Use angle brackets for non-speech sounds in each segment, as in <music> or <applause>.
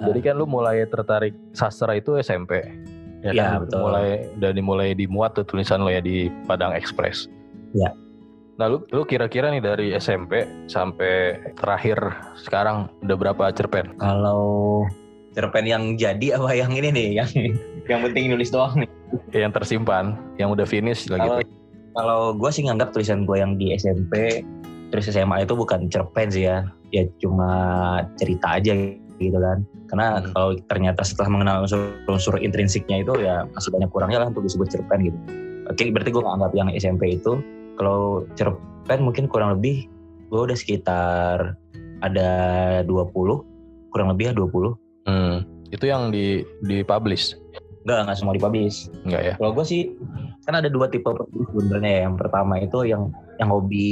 Jadi kan lu mulai tertarik sastra itu SMP. Ya, Iya, kan? betul. Mulai dan dimulai dimuat tuh tulisan lo ya di Padang Express. Iya. Nah, lu, lu kira-kira nih dari SMP sampai terakhir sekarang udah berapa cerpen? Kalau cerpen yang jadi apa yang ini nih yang yang penting nulis doang nih. Yang tersimpan, yang udah finish lagi. Kalau kalau gue sih nganggap tulisan gue yang di SMP terus SMA itu bukan cerpen sih ya, ya cuma cerita aja gitu kan. Karena Hmm. kalau ternyata setelah mengenal unsur-unsur intrinsiknya itu ya masih banyak kurangnya lah untuk disebut cerpen gitu. Oke, berarti gue nganggap yang SMP itu kalau cerpen mungkin kurang lebih gue udah sekitar ada 20 kurang lebih ya 20 Hmm, itu yang di di publish Enggak, enggak semua dipublish. enggak ya? Kalau gue sih kan ada dua tipe penulis sebenarnya ya. Yang pertama itu yang yang hobi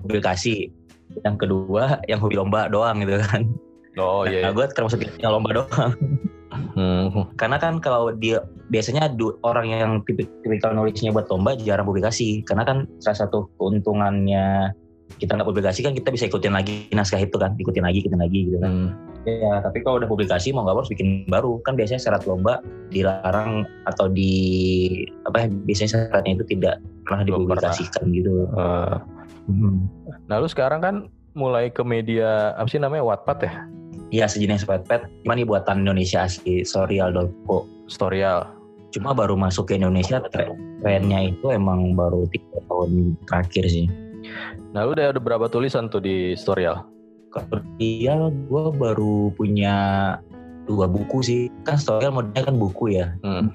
publikasi. Yang kedua yang hobi lomba doang gitu kan. Oh Nah, iya. gue termasuk yang lomba doang. Hmm, Karena kan kalau dia biasanya du- orang yang tipi- tipikal nulisnya buat lomba jarang publikasi. Karena kan salah satu keuntungannya kita nggak publikasi kan kita bisa ikutin lagi naskah itu kan, ikutin lagi, ikutin lagi gitu kan. hmm. Ya, tapi kalau udah publikasi mau nggak harus bikin baru. Kan biasanya syarat lomba dilarang atau di apa ya, biasanya syaratnya itu tidak pernah dipublikasikan gitu. Eh, Hmm. nah lu sekarang kan mulai ke media apa sih namanya Wattpad ya? Iya sejenis Wattpad, cuma ini buatan Indonesia asli, Sorial.co. Storyal. Cuma baru masuk ke Indonesia, tre- trennya itu emang baru tiga tahun terakhir sih. Nah lu udah ada berapa tulisan tuh di Storyal? Kalau Sorial gue baru punya dua buku sih. Kan Sorial modelnya kan buku ya. Hmm.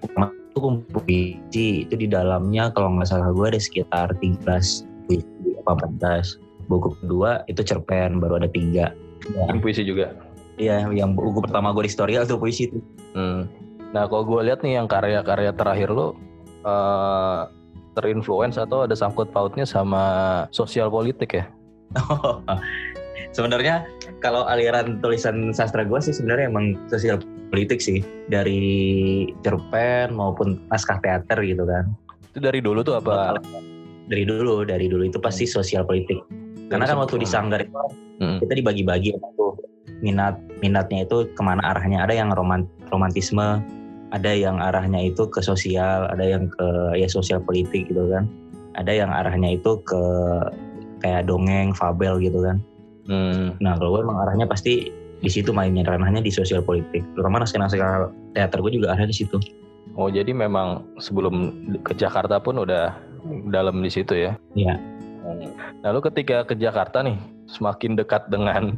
itu kumpul puisi itu di dalamnya kalau nggak salah gue ada sekitar 13 puisi apa 14 buku kedua itu cerpen baru ada tiga Bikin puisi juga. Iya yang buku pertama gue di Storyal tuh puisi itu Hmm. Nah kalau gue lihat nih yang karya-karya terakhir lu eh terinfluence atau ada sangkut pautnya sama sosial politik ya? sebenarnya kalau aliran tulisan sastra gue sih sebenarnya emang sosial politik sih dari cerpen maupun naskah teater gitu kan Itu dari dulu tuh apa? dari dulu dari dulu itu pasti sosial politik karena kan waktu di sanggar itu Hmm. kita dibagi-bagi tuh minat minatnya itu ke mana arahnya ada yang roman romantisme ada yang arahnya itu ke sosial ada yang ke ya sosial politik gitu kan ada yang arahnya itu ke kayak dongeng fabel gitu kan Hmm. nah kalau gue emang arahnya pasti di situ mainnya ranahnya di sosial politik terutama naskah-naskah teater gue juga arahnya di situ Oh jadi memang sebelum ke Jakarta pun udah dalam di situ ya? Iya. Lalu ketika ke Jakarta nih, semakin dekat dengan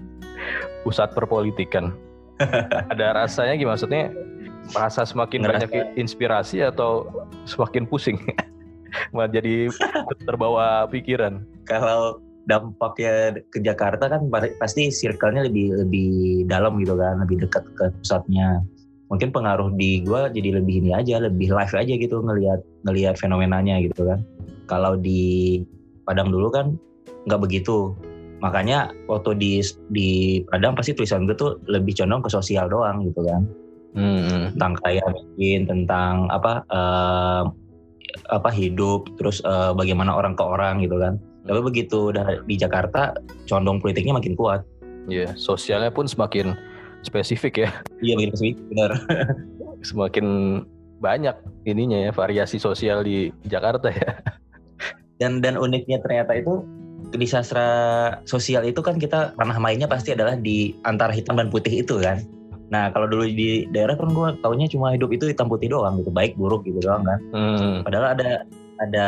pusat perpolitikan, <laughs> ada rasanya gimana? Maksudnya merasa semakin Ngerasa- banyak inspirasi atau semakin pusing? <laughs> Malah jadi terbawa pikiran. kalau dampaknya ke Jakarta kan pa- pasti circle-nya lebih lebih dalam gitu kan, lebih dekat ke pusatnya. Mungkin pengaruh di gua jadi lebih ini aja, lebih live aja gitu ngelihat ngelihat fenomenanya gitu kan. Kalau di Padang dulu kan nggak begitu. Makanya waktu di di Padang pasti tulisan gue tuh lebih condong ke sosial doang gitu kan. Hmm. tentang kaya miskin tentang apa eh, apa hidup terus eh, bagaimana orang ke orang gitu kan. Tapi begitu udah di Jakarta condong politiknya makin kuat. Iya, sosialnya pun semakin spesifik ya, iya begitu sih benar. <laughs> Semakin banyak ininya ya variasi sosial di Jakarta ya. dan dan uniknya ternyata itu di sastra sosial itu kan kita ranah mainnya pasti adalah di antara hitam dan putih itu kan nah kalau dulu di daerah kan gue taunya cuma hidup itu hitam putih doang gitu baik buruk gitu doang kan Hmm. padahal ada ada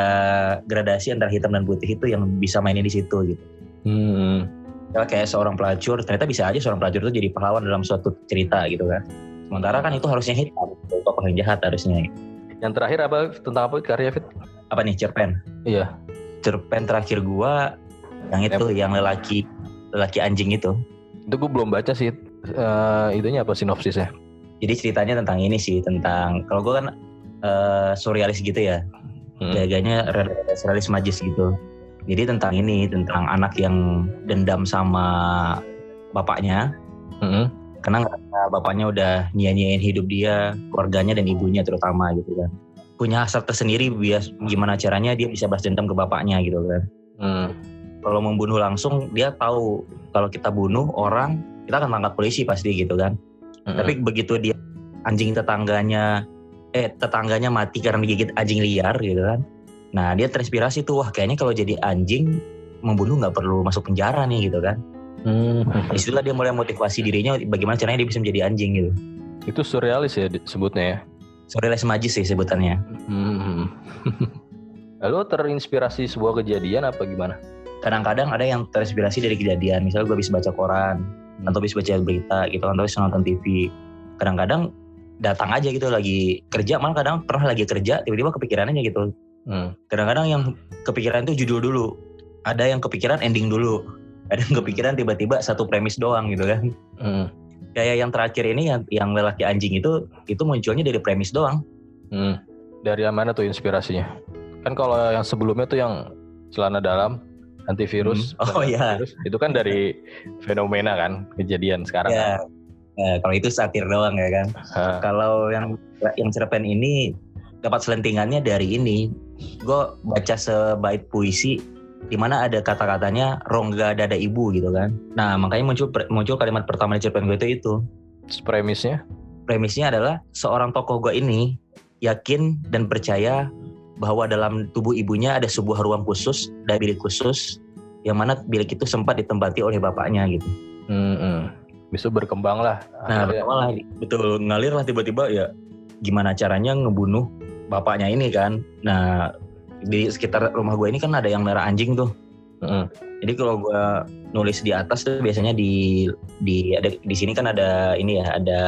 gradasi antara hitam dan putih itu yang bisa mainin di situ gitu Hmm. Ya, kayak seorang pelacur ternyata bisa aja seorang pelacur itu jadi pahlawan dalam suatu cerita gitu kan sementara kan itu harusnya hitam gitu, tokoh yang jahat harusnya Yang terakhir apa tentang apa karya Fit? apa nih cerpen Iya. cerpen terakhir gua yang itu yang lelaki lelaki anjing itu Itu gue belum baca sih. Eh, itunya apa sinopsisnya? jadi ceritanya tentang ini sih tentang kalau gua kan eh, surrealis gitu ya Hmm. gayanya rada surrealis magis gitu jadi tentang ini tentang anak yang dendam sama bapaknya Hmm. karena bapaknya udah nyanyiin hidup dia, keluarganya dan ibunya terutama gitu kan. Punya hasrat tersendiri bias gimana caranya dia bisa balas dendam ke bapaknya gitu kan. Hmm. Kalau membunuh langsung dia tahu kalau kita bunuh orang kita akan tangkap polisi pasti gitu kan. Hmm. Tapi begitu dia anjing tetangganya eh tetangganya mati karena digigit anjing liar gitu kan. Nah dia terinspirasi tuh wah kayaknya kalau jadi anjing membunuh nggak perlu masuk penjara nih gitu kan. Hmm. Di situlah dia mulai motivasi dirinya bagaimana caranya dia bisa menjadi anjing gitu. Itu surrealis ya sebutnya ya? Surrealis magis sih sebutannya. Hmm. <laughs> Lalu terinspirasi sebuah kejadian apa gimana? Kadang-kadang ada yang terinspirasi dari kejadian. Misalnya gue bisa baca koran, atau bisa baca berita gitu, atau bisa nonton TV. Kadang-kadang datang aja gitu lagi kerja, malah kadang pernah lagi kerja, tiba-tiba kepikiran aja gitu. Hmm. Kadang-kadang yang kepikiran itu judul dulu. Ada yang kepikiran ending dulu ada yang kepikiran tiba-tiba satu premis doang gitu kan hmm. kayak yang terakhir ini yang yang lelaki anjing itu itu munculnya dari premis doang hmm. dari yang mana tuh inspirasinya kan kalau yang sebelumnya tuh yang celana dalam antivirus hmm. oh iya itu kan dari fenomena kan kejadian sekarang ya. kan? ya kalau itu satir doang ya kan kalau yang yang cerpen ini dapat selentingannya dari ini gue baca sebaik puisi di mana ada kata-katanya rongga dada ibu gitu kan. Nah makanya muncul muncul kalimat pertama di cerpen gue itu itu. Premisnya? Premisnya adalah seorang tokoh gue ini yakin dan percaya bahwa dalam tubuh ibunya ada sebuah ruang khusus dan bilik khusus yang mana bilik itu sempat ditempati oleh bapaknya gitu. Hmm, hmm. Bisa berkembang lah. Nah berkembang lah, betul ngalir lah tiba-tiba ya gimana caranya ngebunuh bapaknya ini kan. Nah di sekitar rumah gue ini kan ada yang merah anjing tuh. Mm. Jadi kalau gue nulis di atas tuh biasanya di di ada di sini kan ada ini ya ada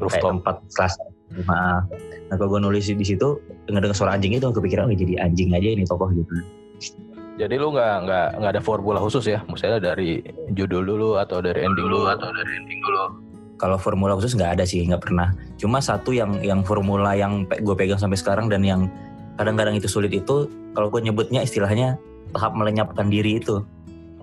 kayak tempat kelas rumah. Nah kalau gue nulis di situ dengar dengar suara anjing itu kepikiran oh, jadi anjing aja ini tokoh gitu. Jadi lu nggak nggak nggak ada formula khusus ya, misalnya dari judul dulu atau dari ending dulu atau dari ending dulu. Kalau formula khusus nggak ada sih, nggak pernah. Cuma satu yang yang formula yang gue pegang sampai sekarang dan yang kadang-kadang itu sulit itu kalau gue nyebutnya istilahnya tahap melenyapkan diri itu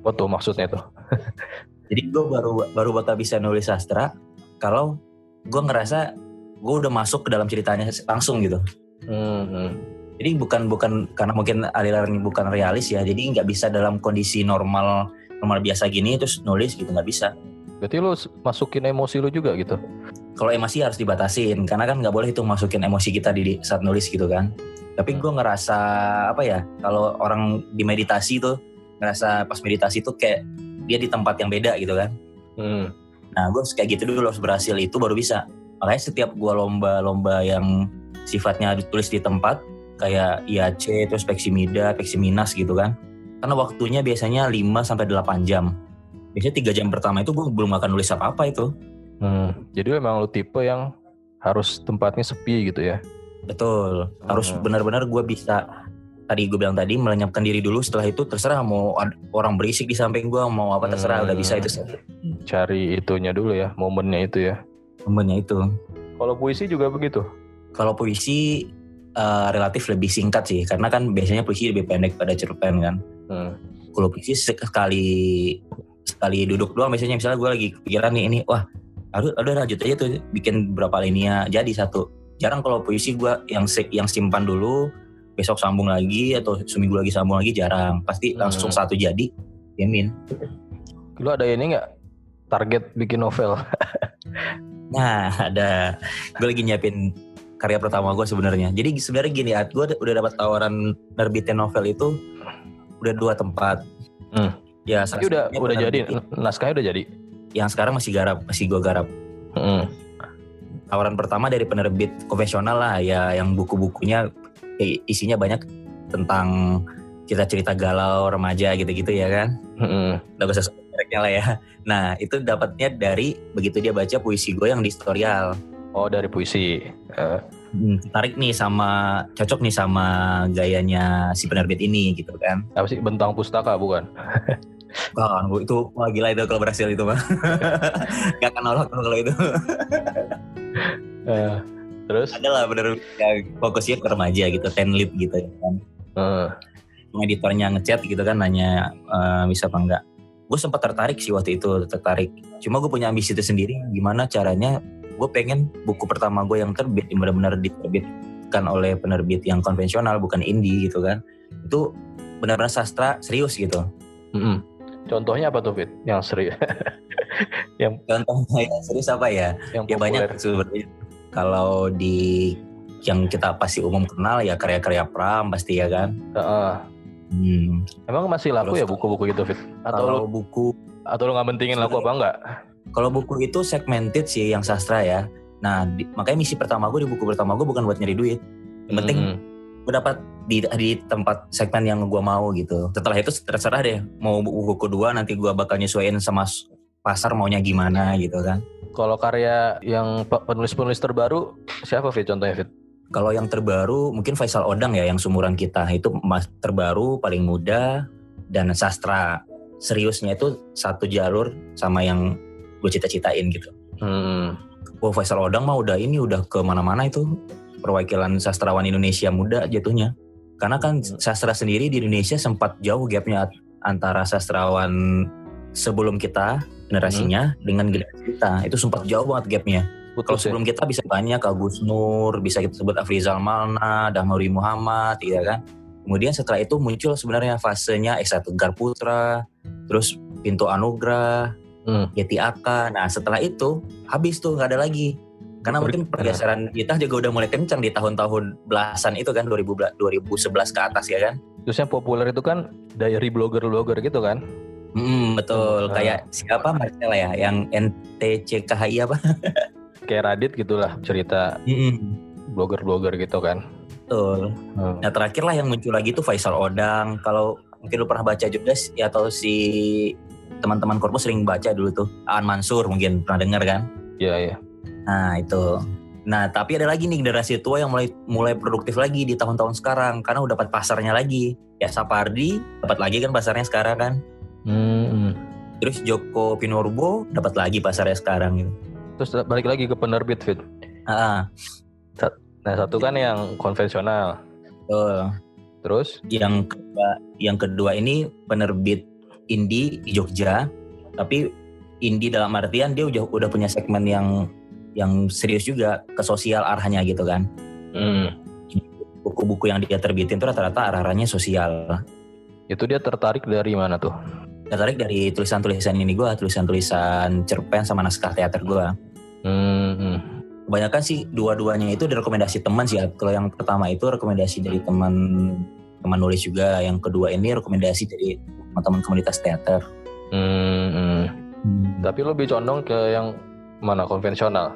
apa tuh maksudnya tuh <laughs> jadi gue baru baru bakal bisa nulis sastra kalau gue ngerasa gue udah masuk ke dalam ceritanya langsung gitu. Hmm. jadi bukan bukan karena mungkin aliran bukan realis ya jadi nggak bisa dalam kondisi normal normal biasa gini terus nulis gitu nggak bisa. Berarti lu masukin emosi lu juga gitu? Kalau emosi harus dibatasin karena kan nggak boleh itu masukin emosi kita di saat nulis gitu kan. Tapi gue ngerasa apa ya kalau orang di meditasi tuh ngerasa pas meditasi tuh kayak dia di tempat yang beda gitu kan. Hmm. nah gue kayak gitu dulu harus berhasil itu baru bisa makanya setiap gue lomba-lomba yang sifatnya ditulis di tempat kayak IAC terus Peximida, Peximinas gitu kan karena waktunya biasanya 5 sampai 8 jam biasanya tiga jam pertama itu gue belum akan nulis apa-apa itu hmm. jadi memang lu tipe yang harus tempatnya sepi gitu ya Betul. Harus hmm. benar-benar gue bisa tadi gue bilang tadi melenyapkan diri dulu setelah itu terserah mau orang berisik di samping gue mau apa terserah hmm. udah bisa itu cari itunya dulu ya momennya itu ya momennya itu. Kalau puisi juga begitu? Kalau puisi uh, relatif lebih singkat sih karena kan biasanya puisi lebih pendek pada cerpen kan. Hmm. kalau puisi sekali sekali duduk doang biasanya misalnya gue lagi kepikiran nih ini wah aduh udah lanjut aja tuh bikin berapa linia jadi satu. Jarang kalau puisi gue yang yang simpan dulu besok sambung lagi atau seminggu lagi sambung lagi jarang. Pasti hmm. langsung satu jadi yamin lu ada ini nggak? Target bikin novel <laughs> nah <laughs> ada. Gue lagi nyiapin karya pertama gue sebenarnya. Jadi sebenarnya gini at gue udah dapat tawaran nerbitin novel itu udah dua tempat. Hmm. ya Tapi udah udah jadi? naskahnya udah jadi? Yang sekarang masih garap masih gue garap. Hmm. Tawaran pertama dari penerbit konvensional lah ya yang buku-bukunya ya, isinya banyak tentang cerita-cerita galau remaja gitu-gitu ya kan. Mm-hmm. Udah usah mereknya lah ya. <laughs> Nah itu dapatnya dari begitu dia baca puisi gue yang di historial. Oh dari puisi. Uh. Hmm, tarik nih sama cocok nih sama gayanya si penerbit ini gitu kan. Apa sih bentang pustaka bukan? <laughs> Kan, itu wah gila itu kalau berhasil itu mah. <laughs> Gak akan nolak kalau itu. uh, terus ada lah bener ya, fokusnya ke remaja gitu ten lead gitu ya kan uh. Editornya ngechat gitu kan nanya uh, bisa apa enggak? Gue sempat tertarik sih waktu itu tertarik. Cuma gue punya ambisi itu sendiri gimana caranya gue pengen buku pertama gue yang terbit yang benar-benar diterbitkan oleh penerbit yang konvensional bukan indie gitu kan. Itu benar-benar sastra serius gitu. Mm -hmm. contohnya apa tuh Fit? Yang serius <laughs> yang contohnya yang serius apa ya? Yang ya populer. banyak sebenarnya. Kalau di yang kita pasti umum kenal ya karya-karya Pram pasti ya kan. Heeh. Hmm. Emang masih laku Terus ya buku-buku gitu Fit? Atau kalau lu buku atau lu nggak mentingin laku apa enggak? kalau buku itu segmented sih yang sastra ya nah di- makanya misi pertama gue di buku pertama gue bukan buat nyari duit yang penting Hmm. gue dapat di di tempat segmen yang gue mau gitu setelah itu terserah deh mau buku kedua nanti gue bakal nyesuaiin sama pasar maunya gimana gitu kan Kalau karya yang pe- penulis-penulis terbaru siapa Fit contohnya Fit? Kalau yang terbaru mungkin Faisal Odang ya yang sumuran kita itu terbaru paling muda dan sastra seriusnya itu satu jalur sama yang gue cita-citain gitu. Hmm. Wah Faisal Odang mah udah ini udah ke mana-mana itu perwakilan sastrawan Indonesia muda jatuhnya. Karena kan Hmm. sastra sendiri di Indonesia sempat jauh gapnya antara sastrawan sebelum kita generasinya dengan generasi kita itu sempat jauh banget gapnya. Kalau sih. sebelum kita bisa banyak Agus Nur, bisa kita sebut Afrizal Malna, Damuri Muhammad, ya kan. Kemudian setelah itu muncul sebenarnya fasenya Esa Tegar Putra, terus Pintu Anugrah, Hmm. Yeti Aka. Nah setelah itu habis tuh nggak ada lagi. Karena Ber- mungkin pergeseran kita juga udah mulai kencang di tahun-tahun belasan itu kan 2000, 2011 ke atas ya kan. Terus yang populer itu kan diary blogger-blogger gitu kan? Hmm, betul. Hmm. Kayak siapa Marcella ya, yang NTCKHI apa? <laughs> Kayak Radit gitulah cerita Hmm, blogger-blogger gitu kan. betul. Hmm. Nah terakhir lah yang muncul lagi tuh Faisal Odang. Kalau mungkin lu pernah baca juga ya atau si teman-teman korpus sering baca dulu tuh Aan Mansur mungkin pernah dengar kan? Iya, iya. Nah itu. Nah tapi ada lagi nih generasi tua yang mulai mulai produktif lagi di tahun-tahun sekarang karena udah dapat pasarnya lagi. Ya Sapardi dapat lagi kan pasarnya sekarang kan. Hmm. Terus Joko Pinurbo dapat lagi pasarnya sekarang gitu. Terus balik lagi ke penerbit Fit. Ah, Nah, satu kan yang konvensional. betul. Terus yang kedua, yang kedua ini penerbit indie di Jogja tapi indie dalam artian dia udah udah punya segmen yang yang serius juga ke sosial arahnya gitu kan hmm. buku-buku yang dia terbitin itu rata-rata arah-arahnya sosial itu dia tertarik dari mana tuh? tertarik dari tulisan-tulisan ini gua tulisan-tulisan cerpen sama naskah teater gua Hmm. hmm. kebanyakan sih dua-duanya itu rekomendasi teman sih ya. kalau yang pertama itu rekomendasi dari teman teman nulis juga yang kedua ini rekomendasi dari teman-teman komunitas teater Hmm, hmm. Tapi lo lebih condong ke yang mana konvensional?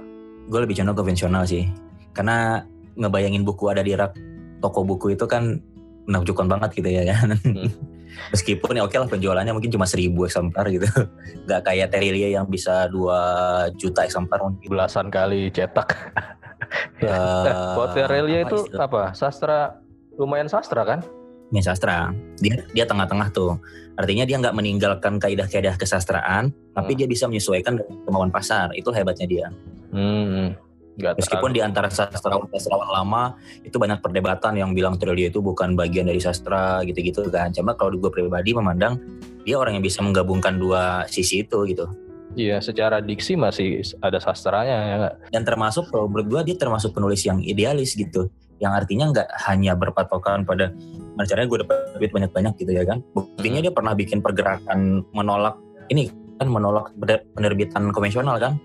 gue lebih condong konvensional sih karena ngebayangin buku ada di rak toko buku itu kan menakjubkan banget gitu ya kan Hmm. Meskipun ya oke lah penjualannya mungkin cuma seribu eksemplar gitu <laughs> nggak kayak Terilia yang bisa 2 juta eksemplar mungkin Belasan kali cetak. Nah, <laughs> Buat Terelia apa itu istilah- apa? Sastra lumayan sastra kan? Ya, sastra dia dia tengah-tengah tuh artinya dia nggak meninggalkan kaidah-kaidah kesastraan tapi Hmm. dia bisa menyesuaikan dengan kemauan pasar itu hebatnya dia Hmm. Gak Meskipun di antara sastrawan-sastrawan lama itu banyak perdebatan yang bilang Trillia itu bukan bagian dari sastra gitu-gitu kan. Cuma kalau gue pribadi memandang dia orang yang bisa menggabungkan dua sisi itu gitu. Iya, secara diksi masih ada sastranya ya nggak? Dan termasuk kalau menurut gue dia termasuk penulis yang idealis gitu. Yang artinya nggak hanya berpatokan pada caranya gue dapat duit banyak-banyak gitu ya kan. Buktinya dia pernah bikin pergerakan menolak ini kan menolak penerbitan konvensional kan.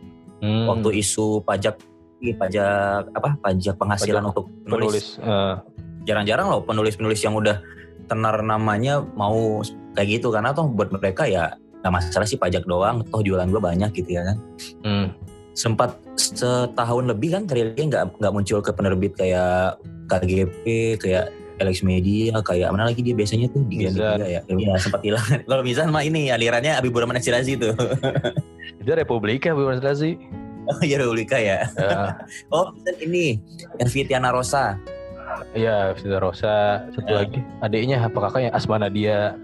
Hmm. Waktu isu pajak ini pajak apa pajak penghasilan Pajak untuk penulis. penulis. eh, jarang-jarang loh penulis-penulis yang udah tenar namanya mau kayak gitu karena toh buat mereka ya nggak masalah sih pajak doang toh jualan gue banyak gitu ya kan. Hmm. sempat setahun lebih kan Trillian nggak nggak muncul ke penerbit kayak KGP kayak Alex Media kayak mana lagi dia biasanya tuh di ya. Ya sempat hilang. <laughs> Kalau Mizan mah ini alirannya Habibur Rahman Sirazi tuh. <laughs> Itu Republika bukan sih? Oh iya Republika ya. Ya, <laughs> oh Mizan ini Elvitiana Rosa. Iya, Vita Rosa. Satu Ya. lagi adiknya apa kakaknya? Asma Nadia.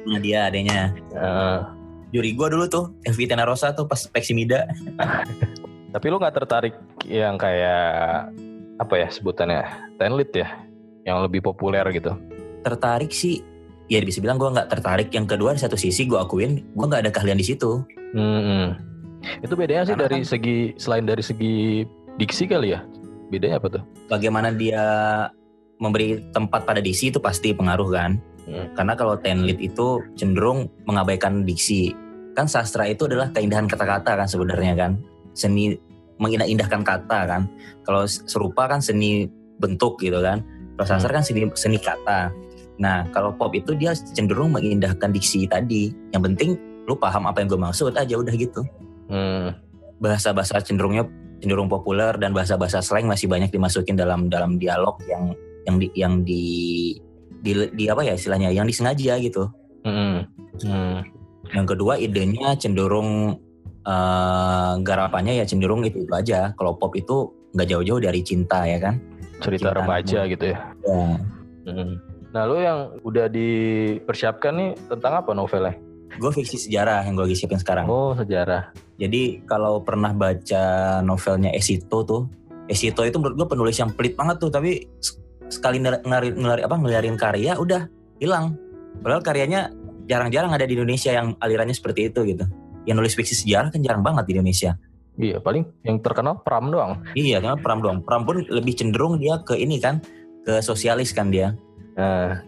nah dia adanya Eh, juri gue dulu tuh Elvitiana Rosa tuh pas Peksimida <laughs> tapi lu nggak tertarik yang kayak apa ya sebutannya tenlit ya, yang lebih populer gitu. tertarik sih. Ya bisa bilang gue nggak tertarik. Yang kedua di satu sisi gue akuin gue nggak ada keahlian di situ. Hmm. Itu bedanya sih Karena dari kan- segi selain dari segi diksi kali ya. Bedanya apa tuh? bagaimana dia memberi tempat pada diksi itu pasti pengaruh kan? Hmm. karena kalau tenlit itu cenderung mengabaikan diksi. Kan sastra itu adalah keindahan kata-kata kan sebenarnya kan? Seni mengindah-indahkan kata kan? Kalau serupa kan seni bentuk gitu kan? Kalau sastra kan seni seni kata. Nah kalau pop itu dia cenderung mengindahkan diksi tadi. Yang penting lu paham apa yang gue maksud aja udah gitu Hmm. bahasa-bahasa cenderungnya cenderung populer dan bahasa-bahasa slang masih banyak dimasukin dalam dalam dialog yang yang di yang di di, di apa ya istilahnya yang disengaja gitu Hmm. Hmm. Yang kedua idenya cenderung eh, garapannya ya cenderung itu itu aja. Kalau pop itu nggak jauh-jauh dari cinta ya kan. Cerita Cinta remaja gitu ya. Ya. Hmm. Nah, lu yang udah dipersiapkan nih tentang apa novelnya? Gue fiksi sejarah yang gue lagi siapin sekarang. Oh, sejarah. Jadi kalau pernah baca novelnya Esito tuh, Esito itu menurut gue penulis yang pelit banget tuh, tapi sekali ngari, ngelari- apa ngeliarin karya udah hilang. Padahal karyanya jarang-jarang ada di Indonesia yang alirannya seperti itu gitu. Yang nulis fiksi sejarah kan jarang banget di Indonesia. Iya, paling yang terkenal Pram doang. Iya, karena Pram doang. Pram pun lebih cenderung dia ke ini kan, ke sosialis kan dia. Nah,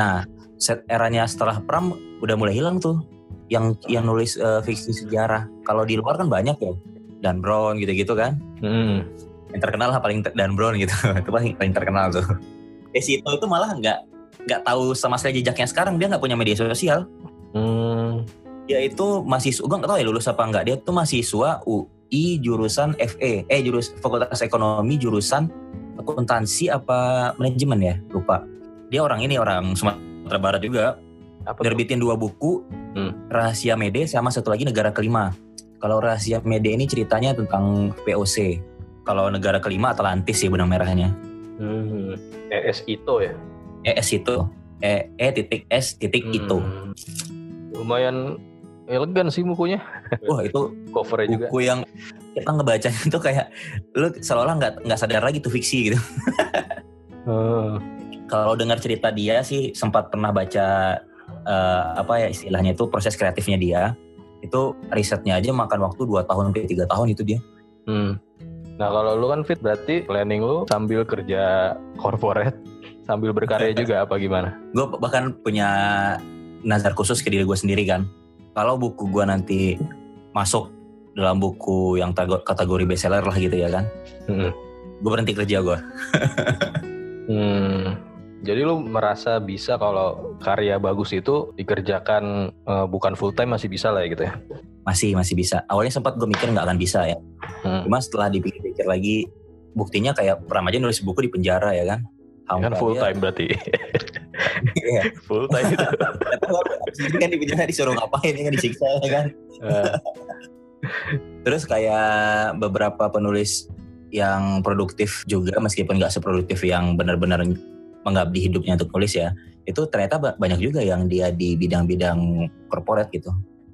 Nah, set eranya setelah Pram udah mulai hilang tuh yang yang nulis eh, fiksi sejarah. Kalau di luar kan banyak ya. Dan Brown gitu-gitu kan. hmm. Yang terkenal lah paling ter- Dan Brown gitu. <laughs> itu paling paling terkenal tuh. Esito itu malah nggak nggak tahu sama sekali jejaknya sekarang dia nggak punya media sosial. Hmm. Dia itu mahasiswa, gue nggak tahu ya lulus apa nggak. Dia tuh mahasiswa UI jurusan FE, eh jurus Fakultas Ekonomi jurusan akuntansi apa manajemen ya, lupa. Dia orang ini orang Sumatera Barat juga, Apa nerbitin dua buku, Hmm. Rahasia Mede sama satu lagi Negara Kelima. Kalau Rahasia Mede ini ceritanya tentang VOC. Kalau Negara Kelima Atlantis sih benang merahnya. Hmm. ES Ito ya? ES itu, E, e titik S titik itu. Hmm. Lumayan elegan sih bukunya. Wah itu Covernya juga. buku yang kita ngebacanya tuh kayak lu seolah nggak nggak sadar lagi tuh fiksi gitu. Hmm. Kalau dengar cerita dia sih sempat pernah baca eh, apa ya istilahnya itu proses kreatifnya dia. Itu risetnya aja makan waktu 2 tahun sampai 3 tahun itu dia. Hmm. Nah kalau lu kan fit berarti planning lu sambil kerja corporate <laughs> sambil berkarya juga apa gimana? Gue bahkan punya nazar khusus ke diri gue sendiri kan. Kalau buku gue nanti masuk dalam buku yang kategori bestseller lah gitu ya kan. Hmm. Gue berhenti kerja gue. <laughs> Hmm. Jadi lu merasa bisa kalau karya bagus itu dikerjakan eh, bukan full time masih bisa lah ya gitu ya? Masih, masih bisa. Awalnya sempat gue mikir nggak akan bisa ya. Hmm. Cuma setelah dipikir-pikir lagi, buktinya kayak Pram aja nulis buku di penjara ya kan. Kan full aja- time berarti. <laughs> Iya. <laughs> full time itu. Jadi kan di penjara disuruh ngapain ya kan disiksa ya kan. Eh, <laughs> Terus kayak beberapa penulis yang produktif juga meskipun nggak seproduktif yang benar-benar mengabdi hidupnya untuk nulis ya. Itu ternyata ba- banyak juga yang dia di bidang-bidang corporate gitu.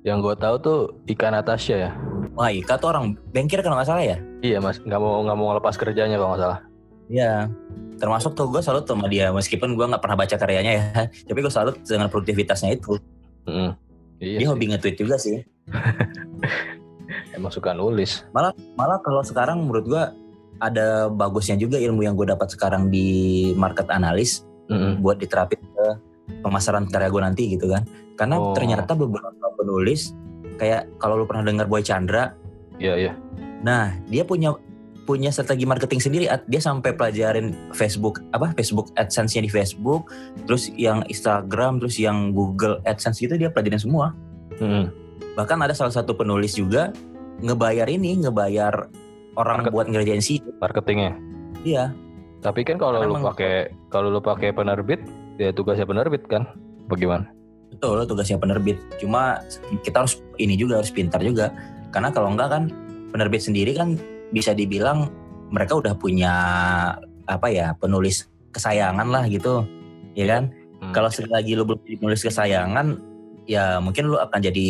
yang gue tahu tuh Ika Natasha ya. Wah Ika tuh orang bengkir kalau nggak salah ya? Iya mas, nggak mau nggak mau lepas kerjanya kalau nggak salah. Iya. Termasuk tuh gue salut sama dia meskipun gue nggak pernah baca karyanya ya. <laughs> Tapi gue salut dengan produktivitasnya itu. Hmm. Iya. Dia sih. hobi nge-tweet juga sih. <laughs> Emang suka nulis. Malah kalau sekarang menurut gue ada bagusnya juga ilmu yang gue dapat sekarang di market analis Mm-mm. buat diterapin ke pemasaran karya gue nanti gitu kan. Karena Oh. ternyata beberapa penulis kayak kalau lu pernah dengar Boy Chandra, Iya iya. nah dia punya punya strategi marketing sendiri. Dia sampai pelajarin Facebook apa Facebook AdSense-nya di Facebook, terus yang Instagram, terus yang Google AdSense gitu dia pelajarin semua. Mm-mm. Bahkan ada salah satu penulis juga ngebayar ini, ngebayar orang Market- buat ngerjain sih. Marketingnya. Iya. Tapi kan kalau lu pakai kalau lu pakai penerbit, ya tugasnya penerbit kan. Bagaimana? Betul, tugasnya penerbit. Cuma kita harus ini juga harus pintar juga. Karena kalau enggak kan penerbit sendiri kan bisa dibilang mereka udah punya apa ya penulis kesayangan lah gitu, ya kan? Hmm. Kalau selagi lu belum penulis kesayangan, ya mungkin lu akan jadi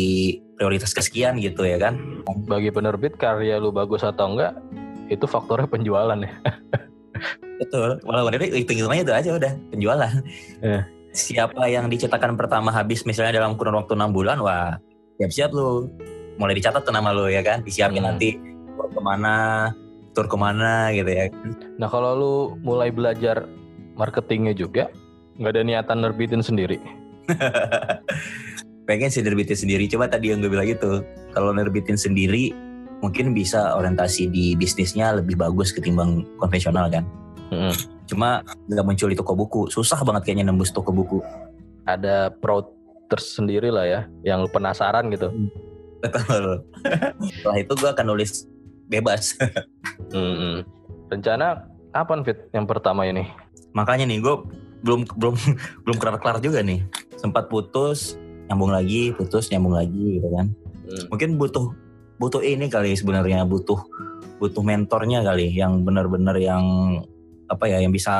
prioritas kesekian gitu ya kan? bagi penerbit karya lu bagus atau enggak itu faktornya penjualan ya. <laughs> Betul. Walau dari hitung-hitungannya itu aja udah penjualan. Iya. Siapa yang dicetakan pertama habis misalnya dalam kurun waktu enam bulan, wah siap-siap lu. Mulai dicatat tuh nama lu ya kan, disiapin Hmm. nanti tur ke mana, tur ke mana gitu ya. Nah kalau lu mulai belajar marketingnya juga, nggak ada niatan nerbitin sendiri. <laughs> pengen sih nerbitin sendiri coba tadi yang gue bilang itu kalau nerbitin sendiri mungkin bisa orientasi di bisnisnya lebih bagus ketimbang konvensional kan Mm-mm. cuma nggak muncul di toko buku susah banget kayaknya nembus toko buku Ada pro tersendiri lah ya, yang lu penasaran gitu. betul <laughs> setelah itu gue akan nulis bebas <laughs> Mm-mm. Rencana apa Fit yang pertama ini? makanya nih gue belum belum <laughs> belum kelar kelar juga nih sempat putus nyambung lagi putus nyambung lagi gitu kan. Hmm. mungkin butuh butuh ini kali sebenarnya butuh butuh mentornya kali yang benar-benar yang apa ya yang bisa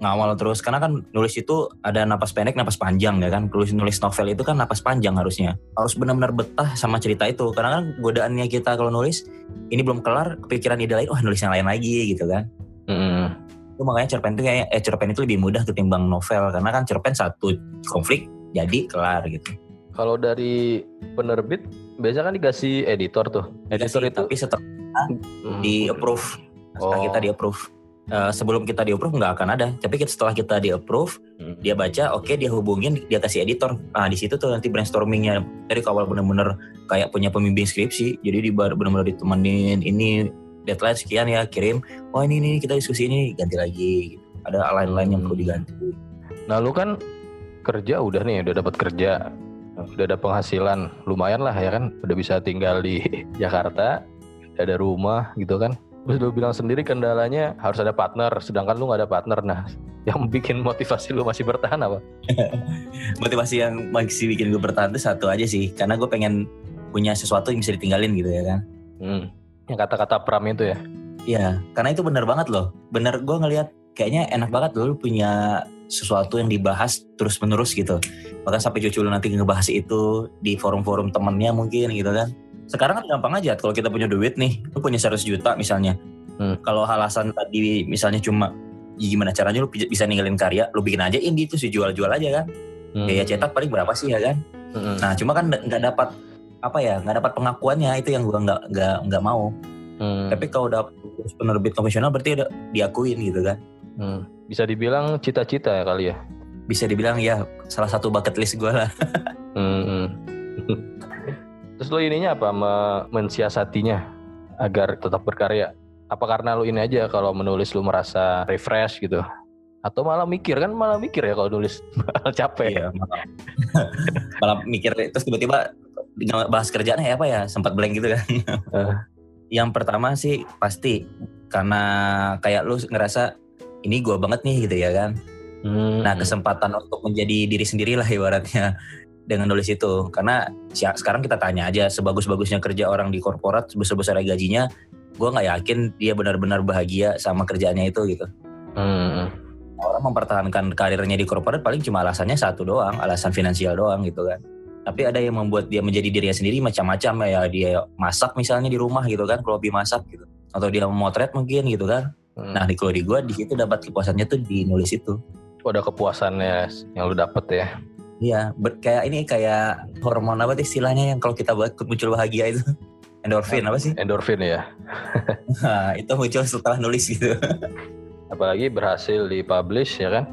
ngawal terus. Karena kan nulis itu ada napas pendek napas panjang ya kan. Nulis nulis novel itu kan napas panjang harusnya. Harus benar-benar betah sama cerita itu. Karena kan godaannya kita kalau nulis ini belum kelar kepikiran ide lain wah nulis yang lain lagi gitu kan. Mm-mm. itu makanya cerpen itu kayak eh cerpen itu lebih mudah ketimbang novel. Karena kan cerpen satu konflik jadi kelar gitu Kalau dari penerbit, biasanya kan dikasih editor tuh. Editor Dikasih, itu tapi setelah Mm. di approve setelah Oh. kita di approve Eh, sebelum kita di approve nggak akan ada tapi kita- setelah kita di approve Mm. dia baca oke dia hubungin dia kasih editor ah di situ tuh nanti brainstormingnya dari awal bener-bener kayak punya pembimbing skripsi jadi di bener-bener ditemenin ini deadline sekian ya kirim oh ini ini kita diskusi ini ganti lagi gitu. ada lain-lain yang Hmm. perlu diganti Nah lu kan kerja udah nih, udah dapat kerja, udah ada penghasilan, lumayan lah ya kan, udah bisa tinggal di <laughs> Jakarta, udah ada rumah gitu kan. Terus lu bilang sendiri kendalanya harus ada partner, sedangkan lu nggak ada partner. Nah, <laughs> yang bikin motivasi lu masih bertahan apa? <laughs> motivasi yang masih bikin gue bertahan itu satu aja sih karena gue pengen punya sesuatu yang bisa ditinggalin gitu ya kan Hmm. Yang kata-kata Pram itu ya. Iya, karena itu benar banget loh. Bener gue ngelihat kayaknya enak banget loh lu punya sesuatu yang dibahas terus menerus gitu. Bahkan sampai cucu lu nanti ngebahas itu di forum-forum temennya mungkin gitu kan. Sekarang kan gampang aja kalau kita punya duit nih, lu punya 100 juta misalnya. Hmm. Kalau alasan tadi misalnya cuma "Ya gimana caranya lu bisa ninggalin karya, lu bikin aja indie tuh jual-jual aja kan. Hmm. Biaya cetak paling berapa sih ya kan? Hmm. Nah, cuma kan nggak dapat apa ya, nggak dapat pengakuannya itu yang gua nggak nggak nggak mau. Hmm. Tapi kalau udah penerbit konvensional berarti udah diakuin gitu kan. Hmm. Bisa dibilang cita-cita ya kali ya. Bisa dibilang ya salah satu bucket list gue lah. <laughs> Hmm. Terus lo ininya apa? Me- mensiasatinya agar tetap berkarya? Apa karena lo ini aja kalau menulis lo merasa refresh gitu? Atau malah mikir kan malah mikir ya kalau nulis <laughs> malah capek. Iya, malah, <laughs> malah mikir terus tiba-tiba bahas kerjaannya ya apa ya sempat blank gitu kan. Eh. Yang pertama sih pasti karena kayak lu ngerasa ini gua banget nih gitu ya kan. Hmm. Nah kesempatan untuk menjadi diri sendiri lah ibaratnya <laughs> dengan nulis itu. Karena sekarang kita tanya aja sebagus-bagusnya kerja orang di korporat sebesar-besar gajinya, gua nggak yakin dia benar-benar bahagia sama kerjaannya itu gitu. Hmm. orang mempertahankan karirnya di korporat paling cuma alasannya satu doang, alasan finansial doang gitu kan. Tapi ada yang membuat dia menjadi dirinya sendiri macam-macam ya dia masak misalnya di rumah gitu kan, kalau hobi masak gitu. Atau dia memotret mungkin gitu kan. Hmm. Nah di kalau di gua di situ dapat kepuasannya tuh di nulis itu. Oh, ada kepuasannya yang lo dapet ya. Iya, ber- kayak ini kayak hormon apa sih istilahnya yang kalau kita buat muncul bahagia itu <laughs> endorfin apa sih? Endorfin ya. <laughs> Nah, itu muncul setelah nulis gitu. <laughs> Apalagi berhasil dipublish ya kan.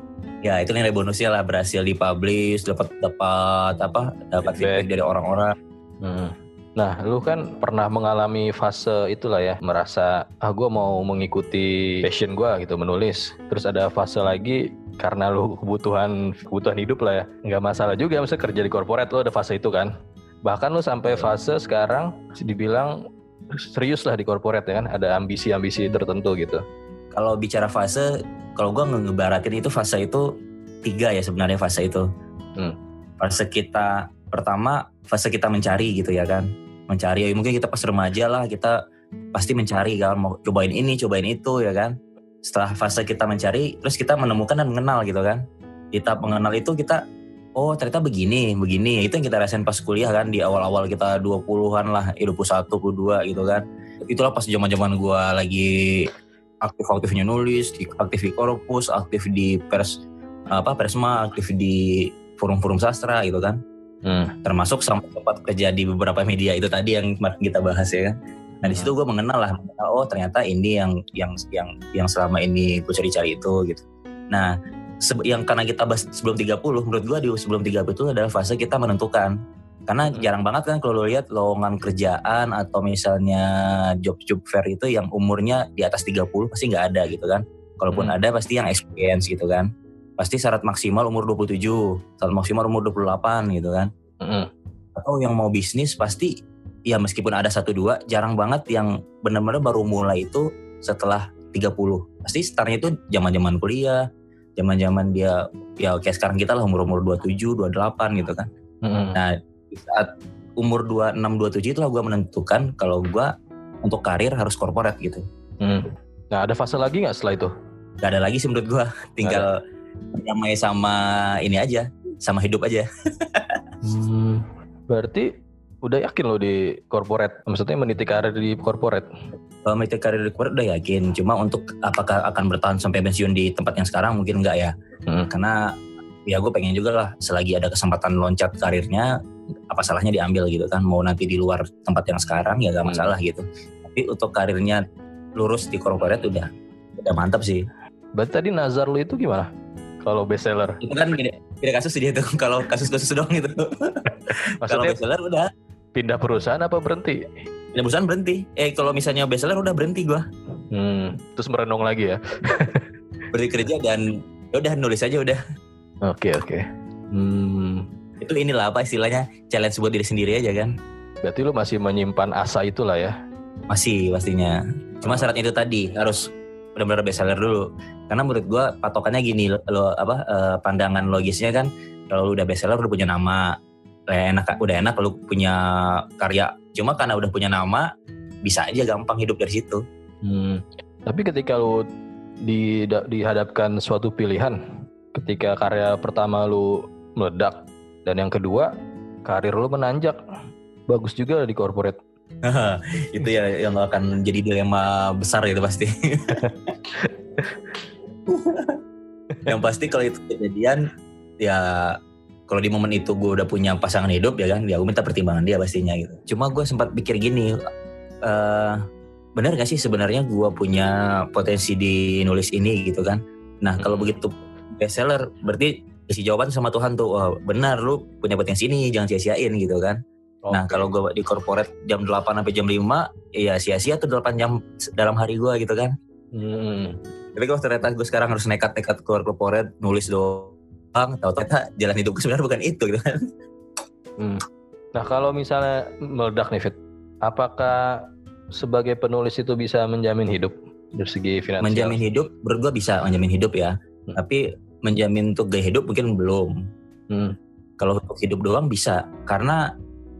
ya itu nilai bonusnya lah berhasil dipublish, dapat dapat apa? Dapat Feedback. feedback dari orang-orang. Hmm. Nah, lu kan pernah mengalami fase itulah ya, merasa ah gue mau mengikuti passion gue gitu menulis. Terus ada fase lagi karena lu kebutuhan kebutuhan hidup lah ya, nggak masalah juga misalnya kerja di korporat lu ada fase itu kan. Bahkan lu sampai fase sekarang dibilang serius lah di korporat ya kan, ada ambisi-ambisi tertentu gitu. Kalau bicara fase, kalau gua nge- ngebaratin itu fase itu tiga ya sebenarnya fase itu. Hmm. Fase kita pertama fase kita mencari gitu ya kan, mencari ya mungkin kita pas remaja lah kita pasti mencari kan mau cobain ini cobain itu ya kan. Setelah fase kita mencari, terus kita menemukan dan mengenal gitu kan. Tahap mengenal itu kita oh ternyata begini, begini. Itu yang kita rasain pas kuliah kan di awal-awal kita 20-an lah, eh, 21, 22 gitu kan. Itulah pas zaman-zaman gua lagi aktif-aktifnya nulis, aktif di korpus, aktif di pers apa persma, aktif di forum-forum sastra gitu kan. Hmm. Termasuk sampai sempat kerja di beberapa media itu tadi yang kemarin kita bahas ya kan. Nah di situ gue mengenal lah, mengenal, oh ternyata ini yang yang yang yang selama ini gue cari-cari itu gitu. Nah yang karena kita bahas sebelum 30 menurut gua di sebelum 30 itu adalah fase kita menentukan karena hmm. jarang banget kan kalau lo lihat lowongan kerjaan atau misalnya job-job fair itu yang umurnya di atas 30 pasti nggak ada gitu kan kalaupun hmm. ada pasti yang experience gitu kan pasti syarat maksimal umur 27 syarat maksimal umur 28 gitu kan hmm. atau yang mau bisnis pasti ya meskipun ada satu dua jarang banget yang benar-benar baru mulai itu setelah 30 pasti startnya itu zaman-zaman kuliah zaman-zaman dia ya kayak sekarang kita lah umur-umur 27 28 gitu kan hmm. nah di saat umur 26 27 itulah gue menentukan kalau gue untuk karir harus korporat gitu. Hmm. Nah ada fase lagi nggak setelah itu? Gak ada lagi sih menurut gue. Tinggal damai sama ini aja, sama hidup aja. hmm, berarti udah yakin lo di korporat? Maksudnya meniti karir di korporat? Kalau meniti karir di korporat udah yakin. Cuma untuk apakah akan bertahan sampai pensiun di tempat yang sekarang mungkin enggak ya. Hmm. Karena ya gue pengen juga lah selagi ada kesempatan loncat karirnya apa salahnya diambil gitu kan mau nanti di luar tempat yang sekarang ya gak hmm. masalah hmm. gitu tapi untuk karirnya lurus di corporate udah udah mantap sih berarti tadi Nazar lu itu gimana kalau bestseller itu kan beda, beda kasus dia tuh. <laughs> Kalau kasus-kasus doang itu <laughs> kalau bestseller udah. pindah perusahaan apa berhenti? Pindah perusahaan berhenti. Eh kalau misalnya bestseller udah berhenti gua. Hmm, terus merenung lagi ya? <laughs> Berhenti kerja dan ya udah nulis aja udah. Oke okay, oke. Okay. hmm. Itu inilah apa istilahnya? Challenge buat diri sendiri aja kan. Berarti lu masih menyimpan asa itulah ya? Masih pastinya. Cuma syarat itu tadi harus benar-benar bestseller dulu karena menurut gua patokannya gini lo, lo apa uh, pandangan logisnya kan kalau udah bestseller udah punya nama enak udah enak lu punya karya cuma karena udah punya nama bisa aja gampang hidup dari situ hmm. tapi ketika lu di, dihadapkan suatu pilihan ketika karya pertama lu meledak dan yang kedua, karir lo menanjak. Bagus juga di corporate. <laughs> itu ya yang akan jadi dilema besar itu pasti. <laughs> yang pasti kalau itu kejadian ya kalau di momen itu gue udah punya pasangan hidup ya kan ya gue minta pertimbangan dia pastinya gitu cuma gue sempat pikir gini uh, benar gak sih sebenarnya gue punya potensi di nulis ini gitu kan nah kalau hmm. begitu bestseller berarti isi jawaban sama Tuhan tuh wah benar lu punya potensi ini jangan sia-siain gitu kan okay. nah kalau gue di corporate jam 8 sampai jam 5 ya sia-sia tuh 8 jam dalam hari gue gitu kan hmm. tapi kalau ternyata gue sekarang harus nekat-nekat keluar corporate nulis doang tahu ternyata jalan hidupku sebenarnya bukan itu gitu kan hmm. nah kalau misalnya meledak nih Fit apakah sebagai penulis itu bisa menjamin hidup dari segi finansial menjamin hidup menurut gue bisa menjamin hidup ya hmm. tapi menjamin untuk gaya hidup mungkin belum. Hmm. Kalau untuk hidup doang bisa, karena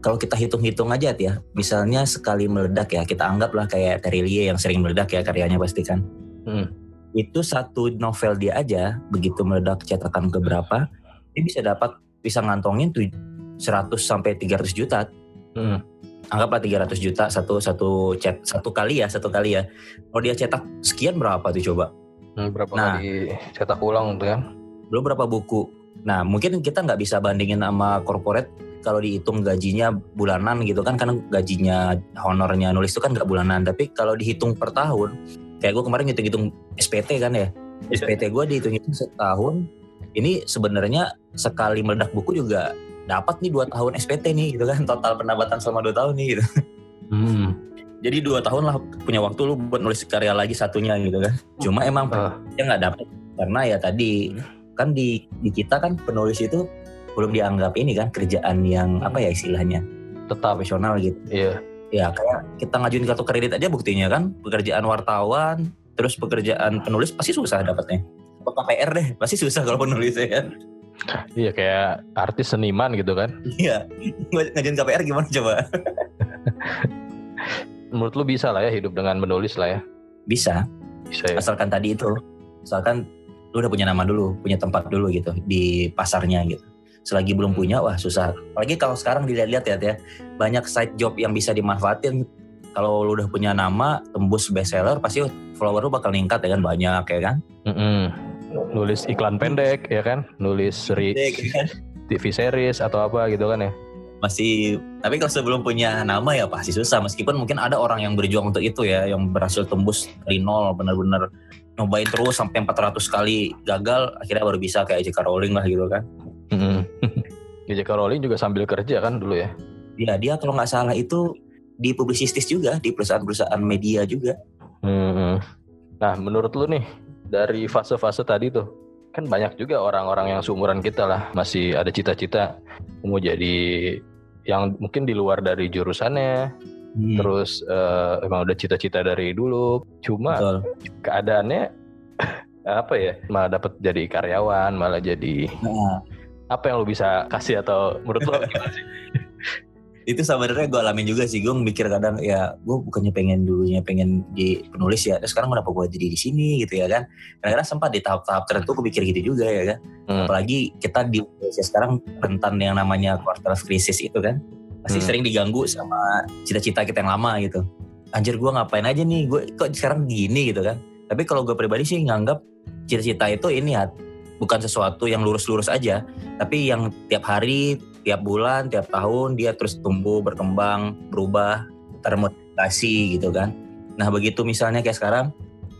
kalau kita hitung-hitung aja ya, misalnya sekali meledak ya, kita anggaplah kayak Terelie yang sering meledak ya karyanya pasti kan. Hmm. Itu satu novel dia aja, begitu meledak cetakan ke berapa, dia bisa dapat, bisa ngantongin tuh 100 sampai 300 juta. Hmm. Anggaplah 300 juta satu satu cet satu kali ya, satu kali ya. Kalau dia cetak sekian berapa tuh coba? Hmm, berapa nah, kali cetak ulang tuh ya? Belum berapa buku. Nah mungkin kita nggak bisa bandingin sama corporate kalau dihitung gajinya bulanan gitu kan karena gajinya honornya nulis itu kan nggak bulanan tapi kalau dihitung per tahun kayak gue kemarin ngitung-ngitung SPT kan ya yeah. SPT gue dihitung-hitung setahun ini sebenarnya sekali meledak buku juga dapat nih dua tahun SPT nih gitu kan total pendapatan selama dua tahun nih gitu. Hmm jadi dua tahun lah punya waktu lu buat nulis karya lagi satunya gitu kan cuma emang uh. dia nggak dapet karena ya tadi kan di di kita kan penulis itu belum dianggap ini kan kerjaan yang apa ya istilahnya tetap profesional gitu. Iya. Ya kayak kita ngajuin kartu kredit aja buktinya kan pekerjaan wartawan terus pekerjaan penulis pasti susah dapatnya. KPR deh pasti susah kalau penulis ya kan. Iya kayak artis seniman gitu kan. Iya Ngajuin KPR gimana coba? Menurut lu bisa lah ya hidup dengan menulis lah ya? Bisa. Bisa ya. Asalkan tadi itu, asalkan lu udah punya nama dulu, punya tempat dulu gitu di pasarnya gitu. Selagi belum hmm. punya, wah susah. Apalagi kalau sekarang dilihat-lihat ya, ya, banyak side job yang bisa dimanfaatin. Kalau lu udah punya nama, tembus bestseller, pasti follower lu bakal ningkat ya kan banyak ya kan. Mm -hmm. Nulis iklan pendek ya kan, nulis seri, TV series atau apa gitu kan ya. Masih tapi kalau sebelum punya nama ya pasti susah meskipun mungkin ada orang yang berjuang untuk itu ya yang berhasil tembus dari nol benar-benar nyobain terus sampai 400 kali gagal akhirnya baru bisa kayak J.K. Rowling lah gitu kan <laughs> Mm-mm. J.K. Rowling juga sambil kerja kan dulu ya. ya dia kalau nggak salah itu di publisistis juga di perusahaan-perusahaan media juga Hmm. Nah, menurut lu nih dari fase-fase tadi tuh kan banyak juga orang-orang yang seumuran kita lah masih ada cita-cita mau jadi yang mungkin di luar dari jurusannya, Hmm, terus eh, emang udah cita-cita dari dulu. Cuma betul. keadaannya <laughs> apa ya? Malah dapat jadi karyawan, malah jadi Nah, apa yang lu bisa kasih atau menurut gimana sih? <laughs> itu sebenarnya gue alamin juga sih. Gue mikir kadang ya gue bukannya pengen dulunya pengen di penulis ya terus sekarang kenapa gue jadi di sini gitu ya kan. Kadang-kadang sempat di tahap-tahap tertentu gue mikir gitu juga ya kan. Hmm. apalagi kita di Indonesia sekarang rentan yang namanya quarter life crisis itu kan. Pasti Hmm. sering diganggu sama cita-cita kita yang lama gitu. Anjir gue ngapain aja nih? Gue kok sekarang gini gitu kan. Tapi kalau gue pribadi sih nganggap cita-cita itu ini ya bukan sesuatu yang lurus-lurus aja tapi yang tiap hari tiap bulan tiap tahun dia terus tumbuh berkembang berubah termotivasi gitu kan. Nah begitu misalnya kayak sekarang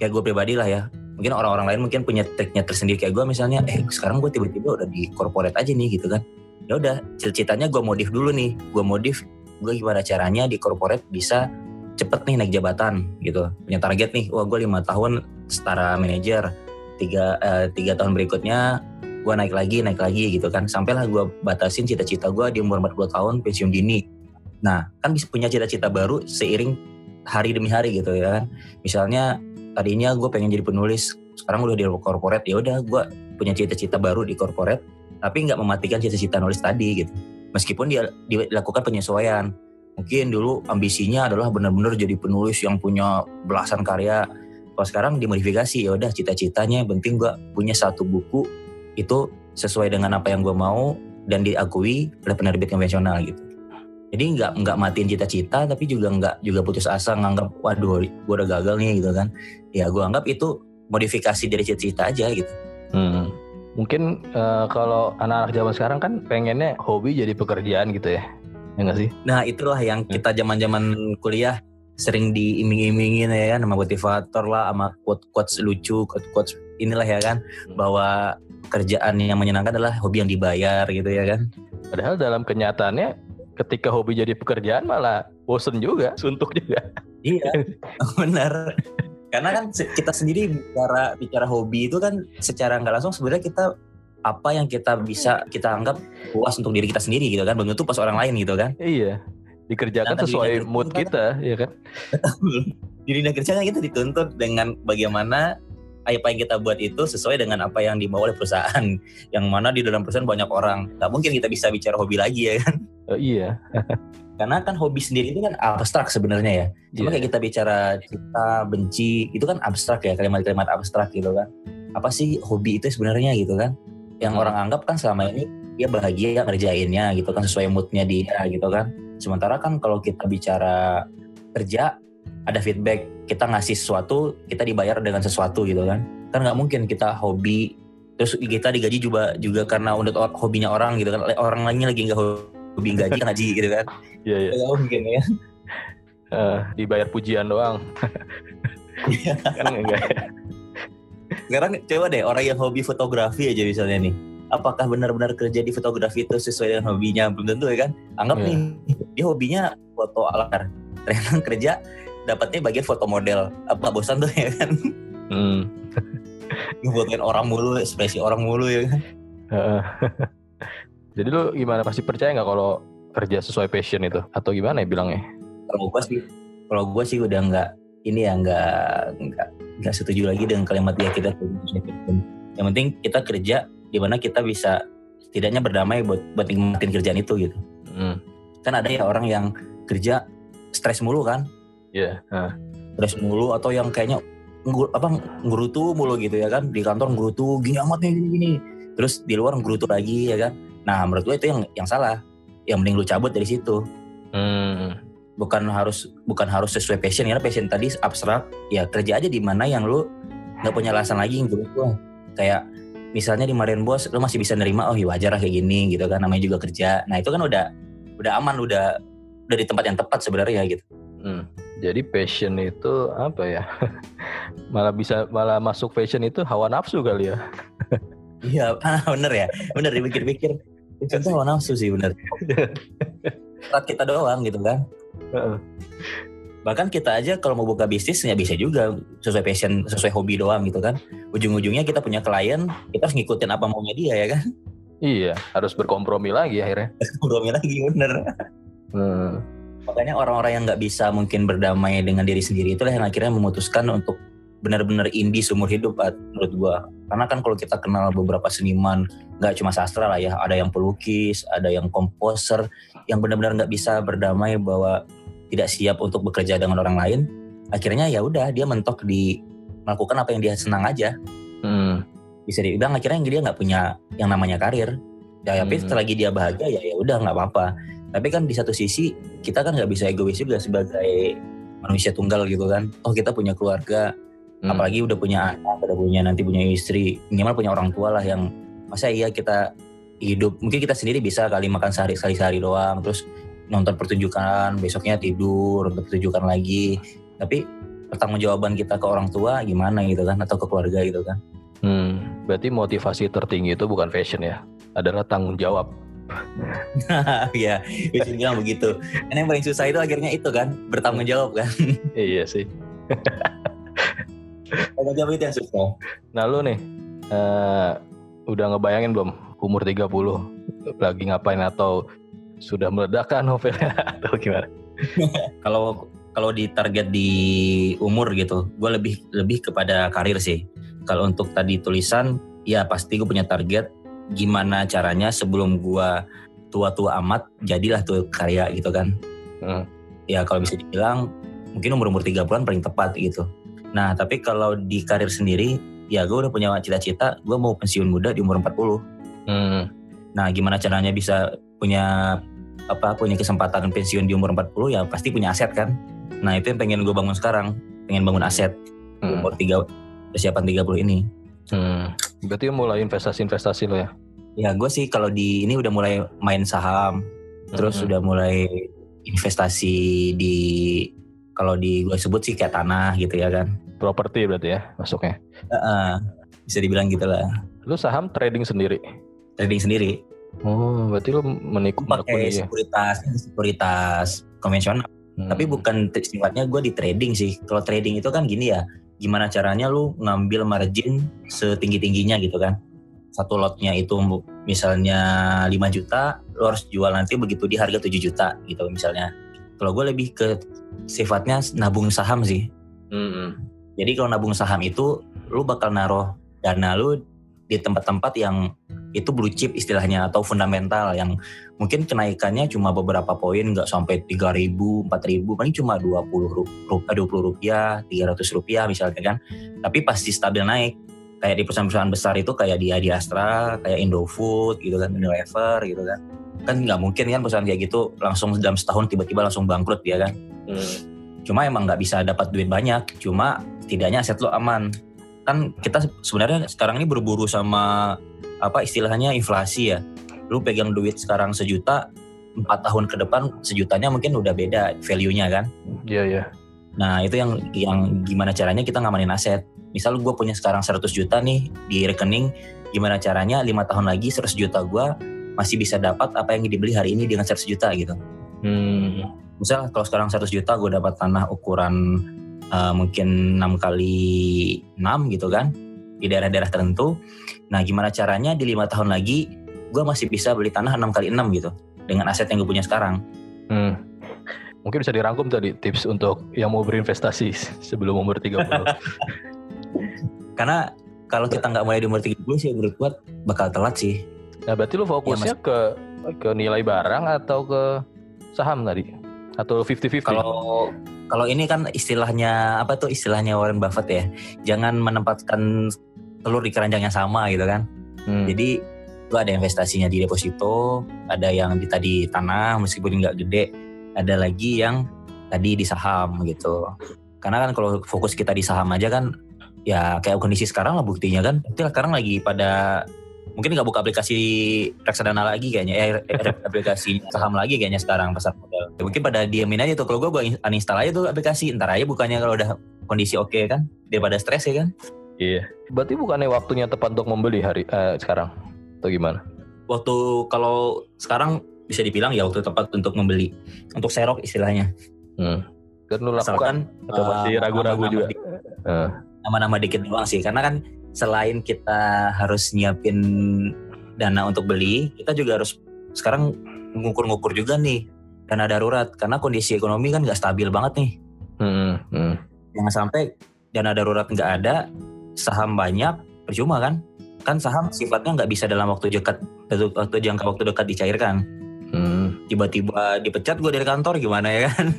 kayak gue pribadi lah ya. Mungkin orang-orang lain mungkin punya triknya tersendiri. Kayak gue misalnya eh sekarang gue tiba-tiba udah di corporate aja nih gitu kan. Ya udah cita-citanya gue modif dulu nih. Gue modif gue gimana caranya di corporate bisa cepet nih naik jabatan gitu. Punya target nih wah gue lima tahun setara manajer tiga eh, tiga tahun berikutnya gue naik lagi naik lagi gitu kan. Sampailah gue batasin cita-cita gue di umur 40 tahun pensiun dini. Nah kan bisa punya cita-cita baru seiring hari demi hari gitu ya kan. Misalnya tadinya gue pengen jadi penulis sekarang udah di corporate ya udah gue punya cita-cita baru di corporate tapi nggak mematikan cita-cita nulis tadi gitu. Meskipun dia dilakukan penyesuaian. Mungkin dulu ambisinya adalah benar-benar jadi penulis yang punya belasan karya. Kalau sekarang dimodifikasi ya udah cita-citanya penting gue punya satu buku itu sesuai dengan apa yang gue mau dan diakui oleh penerbit konvensional gitu jadi nggak nggak matiin cita-cita tapi juga nggak juga putus asa nganggap waduh gue udah gagal nih gitu kan ya gue anggap itu modifikasi dari cita-cita aja gitu Hmm. Mungkin eh, kalau anak-anak zaman sekarang kan pengennya hobi jadi pekerjaan gitu ya. Ya nggak sih? Nah itulah yang kita zaman zaman kuliah sering diiming-imingin ya kan sama motivator lah sama quote quotes lucu quote quotes inilah ya kan bahwa kerjaan yang menyenangkan adalah hobi yang dibayar gitu ya kan Padahal dalam kenyataannya ketika hobi jadi pekerjaan malah bosen juga, <laughs> suntuk juga. iya <laughs> benar karena kan kita sendiri bicara bicara hobi itu kan secara nggak langsung sebenarnya kita apa yang kita bisa kita anggap puas untuk diri kita sendiri gitu kan belum tentu pas orang lain gitu kan Iya. Dikerjakan Nah, sesuai kan- mood kita, ya kan? <laughs> di dunia kerja kan kita dituntut dengan bagaimana apa yang kita buat itu sesuai dengan apa yang dimau oleh perusahaan. <laughs> Yang mana di dalam perusahaan banyak orang. Nggak mungkin kita bisa bicara hobi lagi ya kan? Eh, <laughs> iya. karena kan hobi sendiri itu kan abstrak sebenarnya ya. Cuma Iya. kayak kita bicara cinta benci itu kan abstrak ya. Kalimat-kalimat abstrak gitu kan. Apa sih hobi itu sebenarnya gitu kan? Yang Hmm. orang anggap kan selama ini dia bahagia ngerjainnya gitu kan sesuai moodnya dia gitu kan. Sementara kan kalau kita bicara kerja ada feedback kita ngasih sesuatu kita dibayar dengan sesuatu gitu kan kan nggak mungkin kita hobi terus kita digaji juga juga karena or- hobinya orang gitu kan orang lainnya lagi nggak hobi gaji <laughs> kan gaji gitu kan Iya, iya. nggak mungkin ya <laughs> Eh, dibayar pujian doang. <laughs> kan enggak ya? sekarang coba deh orang yang hobi fotografi aja misalnya nih apakah benar-benar kerja di fotografi itu sesuai dengan hobinya belum tentu ya kan anggap Iya. nih dia hobinya foto alar ternyata kerja dapatnya bagian foto model apa bosan tuh ya kan Hmm. <laughs> ngefotoin orang mulu ekspresi orang mulu ya kan. <laughs> Jadi lu gimana? Pasti percaya nggak kalau kerja sesuai passion itu? Atau gimana ya bilangnya? kalau gue sih kalau gue sih udah nggak ini ya nggak nggak nggak setuju lagi dengan kalimat dia kita yang penting kita kerja di mana kita bisa setidaknya berdamai buat buat nikmatin kerjaan itu gitu Hmm. kan ada ya orang yang kerja stres mulu kan Iya. Heeh. stres mulu atau yang kayaknya nggur, apa ngurutu mulu gitu ya kan. Di kantor ngurutu gini amat nih gini, gini. Terus di luar ngurutu lagi ya kan. Nah menurut gue itu yang yang salah. Yang mending lu cabut dari situ. Hmm. bukan harus bukan harus sesuai passion. Karena passion tadi abstrak. Ya kerja aja di mana yang lu nggak punya alasan lagi tuh kayak misalnya di Marian Bos lu masih bisa nerima oh ya wajar lah kayak gini gitu kan. Namanya juga kerja. Nah itu kan udah udah aman udah udah di tempat yang tepat sebenarnya gitu. Hmm. Jadi passion itu apa ya? <laughs> malah bisa malah masuk fashion itu hawa nafsu kali ya. <laughs> iya <laughs> bener ya bener dipikir-pikir itu hawa nafsu sih bener kita doang gitu kan bahkan kita aja kalau mau buka bisnis ya bisa juga sesuai passion sesuai hobi doang gitu kan ujung-ujungnya kita punya klien kita harus ngikutin apa maunya dia ya kan Iya, harus berkompromi lagi akhirnya. kompromi lagi bener Hmm. Makanya orang-orang yang nggak bisa mungkin berdamai dengan diri sendiri itulah yang akhirnya memutuskan untuk benar-benar indie seumur hidup menurut gua karena kan kalau kita kenal beberapa seniman nggak cuma sastra lah ya ada yang pelukis ada yang komposer yang benar-benar nggak bisa berdamai bahwa tidak siap untuk bekerja dengan orang lain akhirnya ya udah dia mentok di melakukan apa yang dia senang aja Hmm. bisa dibilang akhirnya dia nggak punya yang namanya karir ya tapi Hmm. selagi dia bahagia ya ya udah nggak apa-apa tapi kan di satu sisi kita kan nggak bisa egois juga sebagai manusia tunggal gitu kan oh kita punya keluarga Hmm. apalagi udah punya anak udah punya nanti punya istri minimal punya orang tua lah yang masa iya kita hidup mungkin kita sendiri bisa kali makan sehari sekali sehari doang terus nonton pertunjukan besoknya tidur nonton pertunjukan lagi tapi pertanggungjawaban kita ke orang tua gimana gitu kan atau ke keluarga gitu kan Hmm. Berarti motivasi tertinggi itu bukan fashion ya, adalah tanggung jawab. <laughs> Iya, bisa bilang begitu. Karena yang paling susah itu akhirnya itu kan, bertanggung jawab kan. <laughs> iya sih. <laughs> Tanggung jawab itu yang susah. Nah lu nih, eh, udah ngebayangin belum umur 30 lagi ngapain atau sudah meledakkan novelnya atau gimana? Kalau kalau di target di umur gitu, gue lebih lebih kepada karir sih. Kalau untuk tadi tulisan, ya pasti gue punya target gimana caranya sebelum gue tua-tua amat jadilah tuh karya gitu kan. Hmm. Ya kalau bisa dibilang mungkin umur-umur 30-an paling tepat gitu. Nah, tapi kalau di karir sendiri, ya gue udah punya cita-cita gue mau pensiun muda di umur 40. Hmm. Nah, gimana caranya bisa punya apa punya kesempatan pensiun di umur 40 ya pasti punya aset kan. Nah, itu yang pengen gue bangun sekarang, pengen bangun aset Hmm. umur 3 persiapan 30 ini. Hmm. Berarti mulai investasi-investasi lo ya? Ya, gue sih kalau di ini udah mulai main saham, terus Hmm. udah mulai investasi di kalau di gue sebut sih kayak tanah gitu ya kan. properti berarti ya masuknya. Heeh, bisa dibilang gitu lah. Lu saham trading sendiri? Trading sendiri, Oh, berarti lu menikung pakai ya? sekuritas, sekuritas konvensional. Hmm. Tapi bukan sifatnya gue di trading sih. Kalau trading itu kan gini ya, gimana caranya lu ngambil margin setinggi tingginya gitu kan? Satu lotnya itu misalnya 5 juta, lu harus jual nanti begitu di harga 7 juta gitu misalnya. Kalau gue lebih ke sifatnya nabung saham sih. Hmm. Jadi kalau nabung saham itu, lu bakal naruh dana lu di tempat-tempat yang itu blue chip istilahnya atau fundamental yang mungkin kenaikannya cuma beberapa poin nggak sampai 3000, 4000 paling cuma 20 ru- ru- 20 rupiah, 300 rupiah misalnya kan. Tapi pasti stabil naik. Kayak di perusahaan-perusahaan besar itu kayak di Adi Astra, kayak Indofood gitu kan, Unilever gitu kan. Kan nggak mungkin kan perusahaan kayak gitu langsung dalam setahun tiba-tiba langsung bangkrut dia kan Hmm. cuma emang nggak bisa dapat duit banyak cuma tidaknya aset lo aman kan kita se- sebenarnya sekarang ini berburu sama apa istilahnya inflasi ya lu pegang duit sekarang sejuta empat tahun ke depan sejutanya mungkin udah beda value-nya kan Iya, iya. nah itu yang yang gimana caranya kita ngamanin aset misal gue punya sekarang 100 juta nih di rekening gimana caranya lima tahun lagi 100 juta gue masih bisa dapat apa yang dibeli hari ini dengan 100 juta gitu Hmm. misal kalau sekarang 100 juta gue dapat tanah ukuran uh, mungkin 6 kali 6 gitu kan di daerah-daerah tertentu nah gimana caranya di lima tahun lagi gue masih bisa beli tanah 6 kali 6 gitu dengan aset yang gue punya sekarang Hmm. Mungkin bisa dirangkum tadi tips untuk yang mau berinvestasi sebelum umur 30. <laughs> karena kalau kita nggak mulai di umur 30 sih menurut gue bakal telat sih nah, berarti lu fokusnya ke ke nilai barang atau ke saham tadi? Atau 50-50? kalau kalau ini kan istilahnya apa tuh istilahnya Warren Buffett ya jangan menempatkan telur di keranjang yang sama gitu kan Hmm. Jadi itu ada investasinya di deposito, ada yang di tadi tanah meskipun nggak gede, ada lagi yang tadi di saham gitu. Karena kan kalau fokus kita di saham aja kan ya kayak kondisi sekarang lah buktinya kan. Itu sekarang lagi pada mungkin nggak buka aplikasi reksadana lagi kayaknya. Eh aplikasi saham lagi kayaknya sekarang pasar modal. Ya, mungkin pada diamin aja tuh. Kalau gue gue uninstall aja tuh aplikasi. Ntar aja bukannya kalau udah kondisi oke okay, kan daripada stres ya kan? Iya. Berarti bukannya waktunya tepat untuk membeli hari eh, sekarang? Atau gimana? Waktu kalau sekarang bisa dibilang ya waktu tepat untuk membeli. Untuk serok istilahnya. Hmm. kan lu lakukan atau masih ragu-ragu juga? nama-nama dikit doang sih. Karena kan selain kita harus nyiapin dana untuk beli, kita juga harus sekarang ngukur-ngukur juga nih dana darurat karena kondisi ekonomi kan nggak stabil banget nih. Hmm, hmm. Jangan sampai dana darurat nggak ada, saham banyak, percuma kan? Kan saham sifatnya nggak bisa dalam waktu dekat, waktu jangka waktu dekat dicairkan. Hmm. Tiba-tiba dipecat gue dari kantor gimana ya kan? <laughs>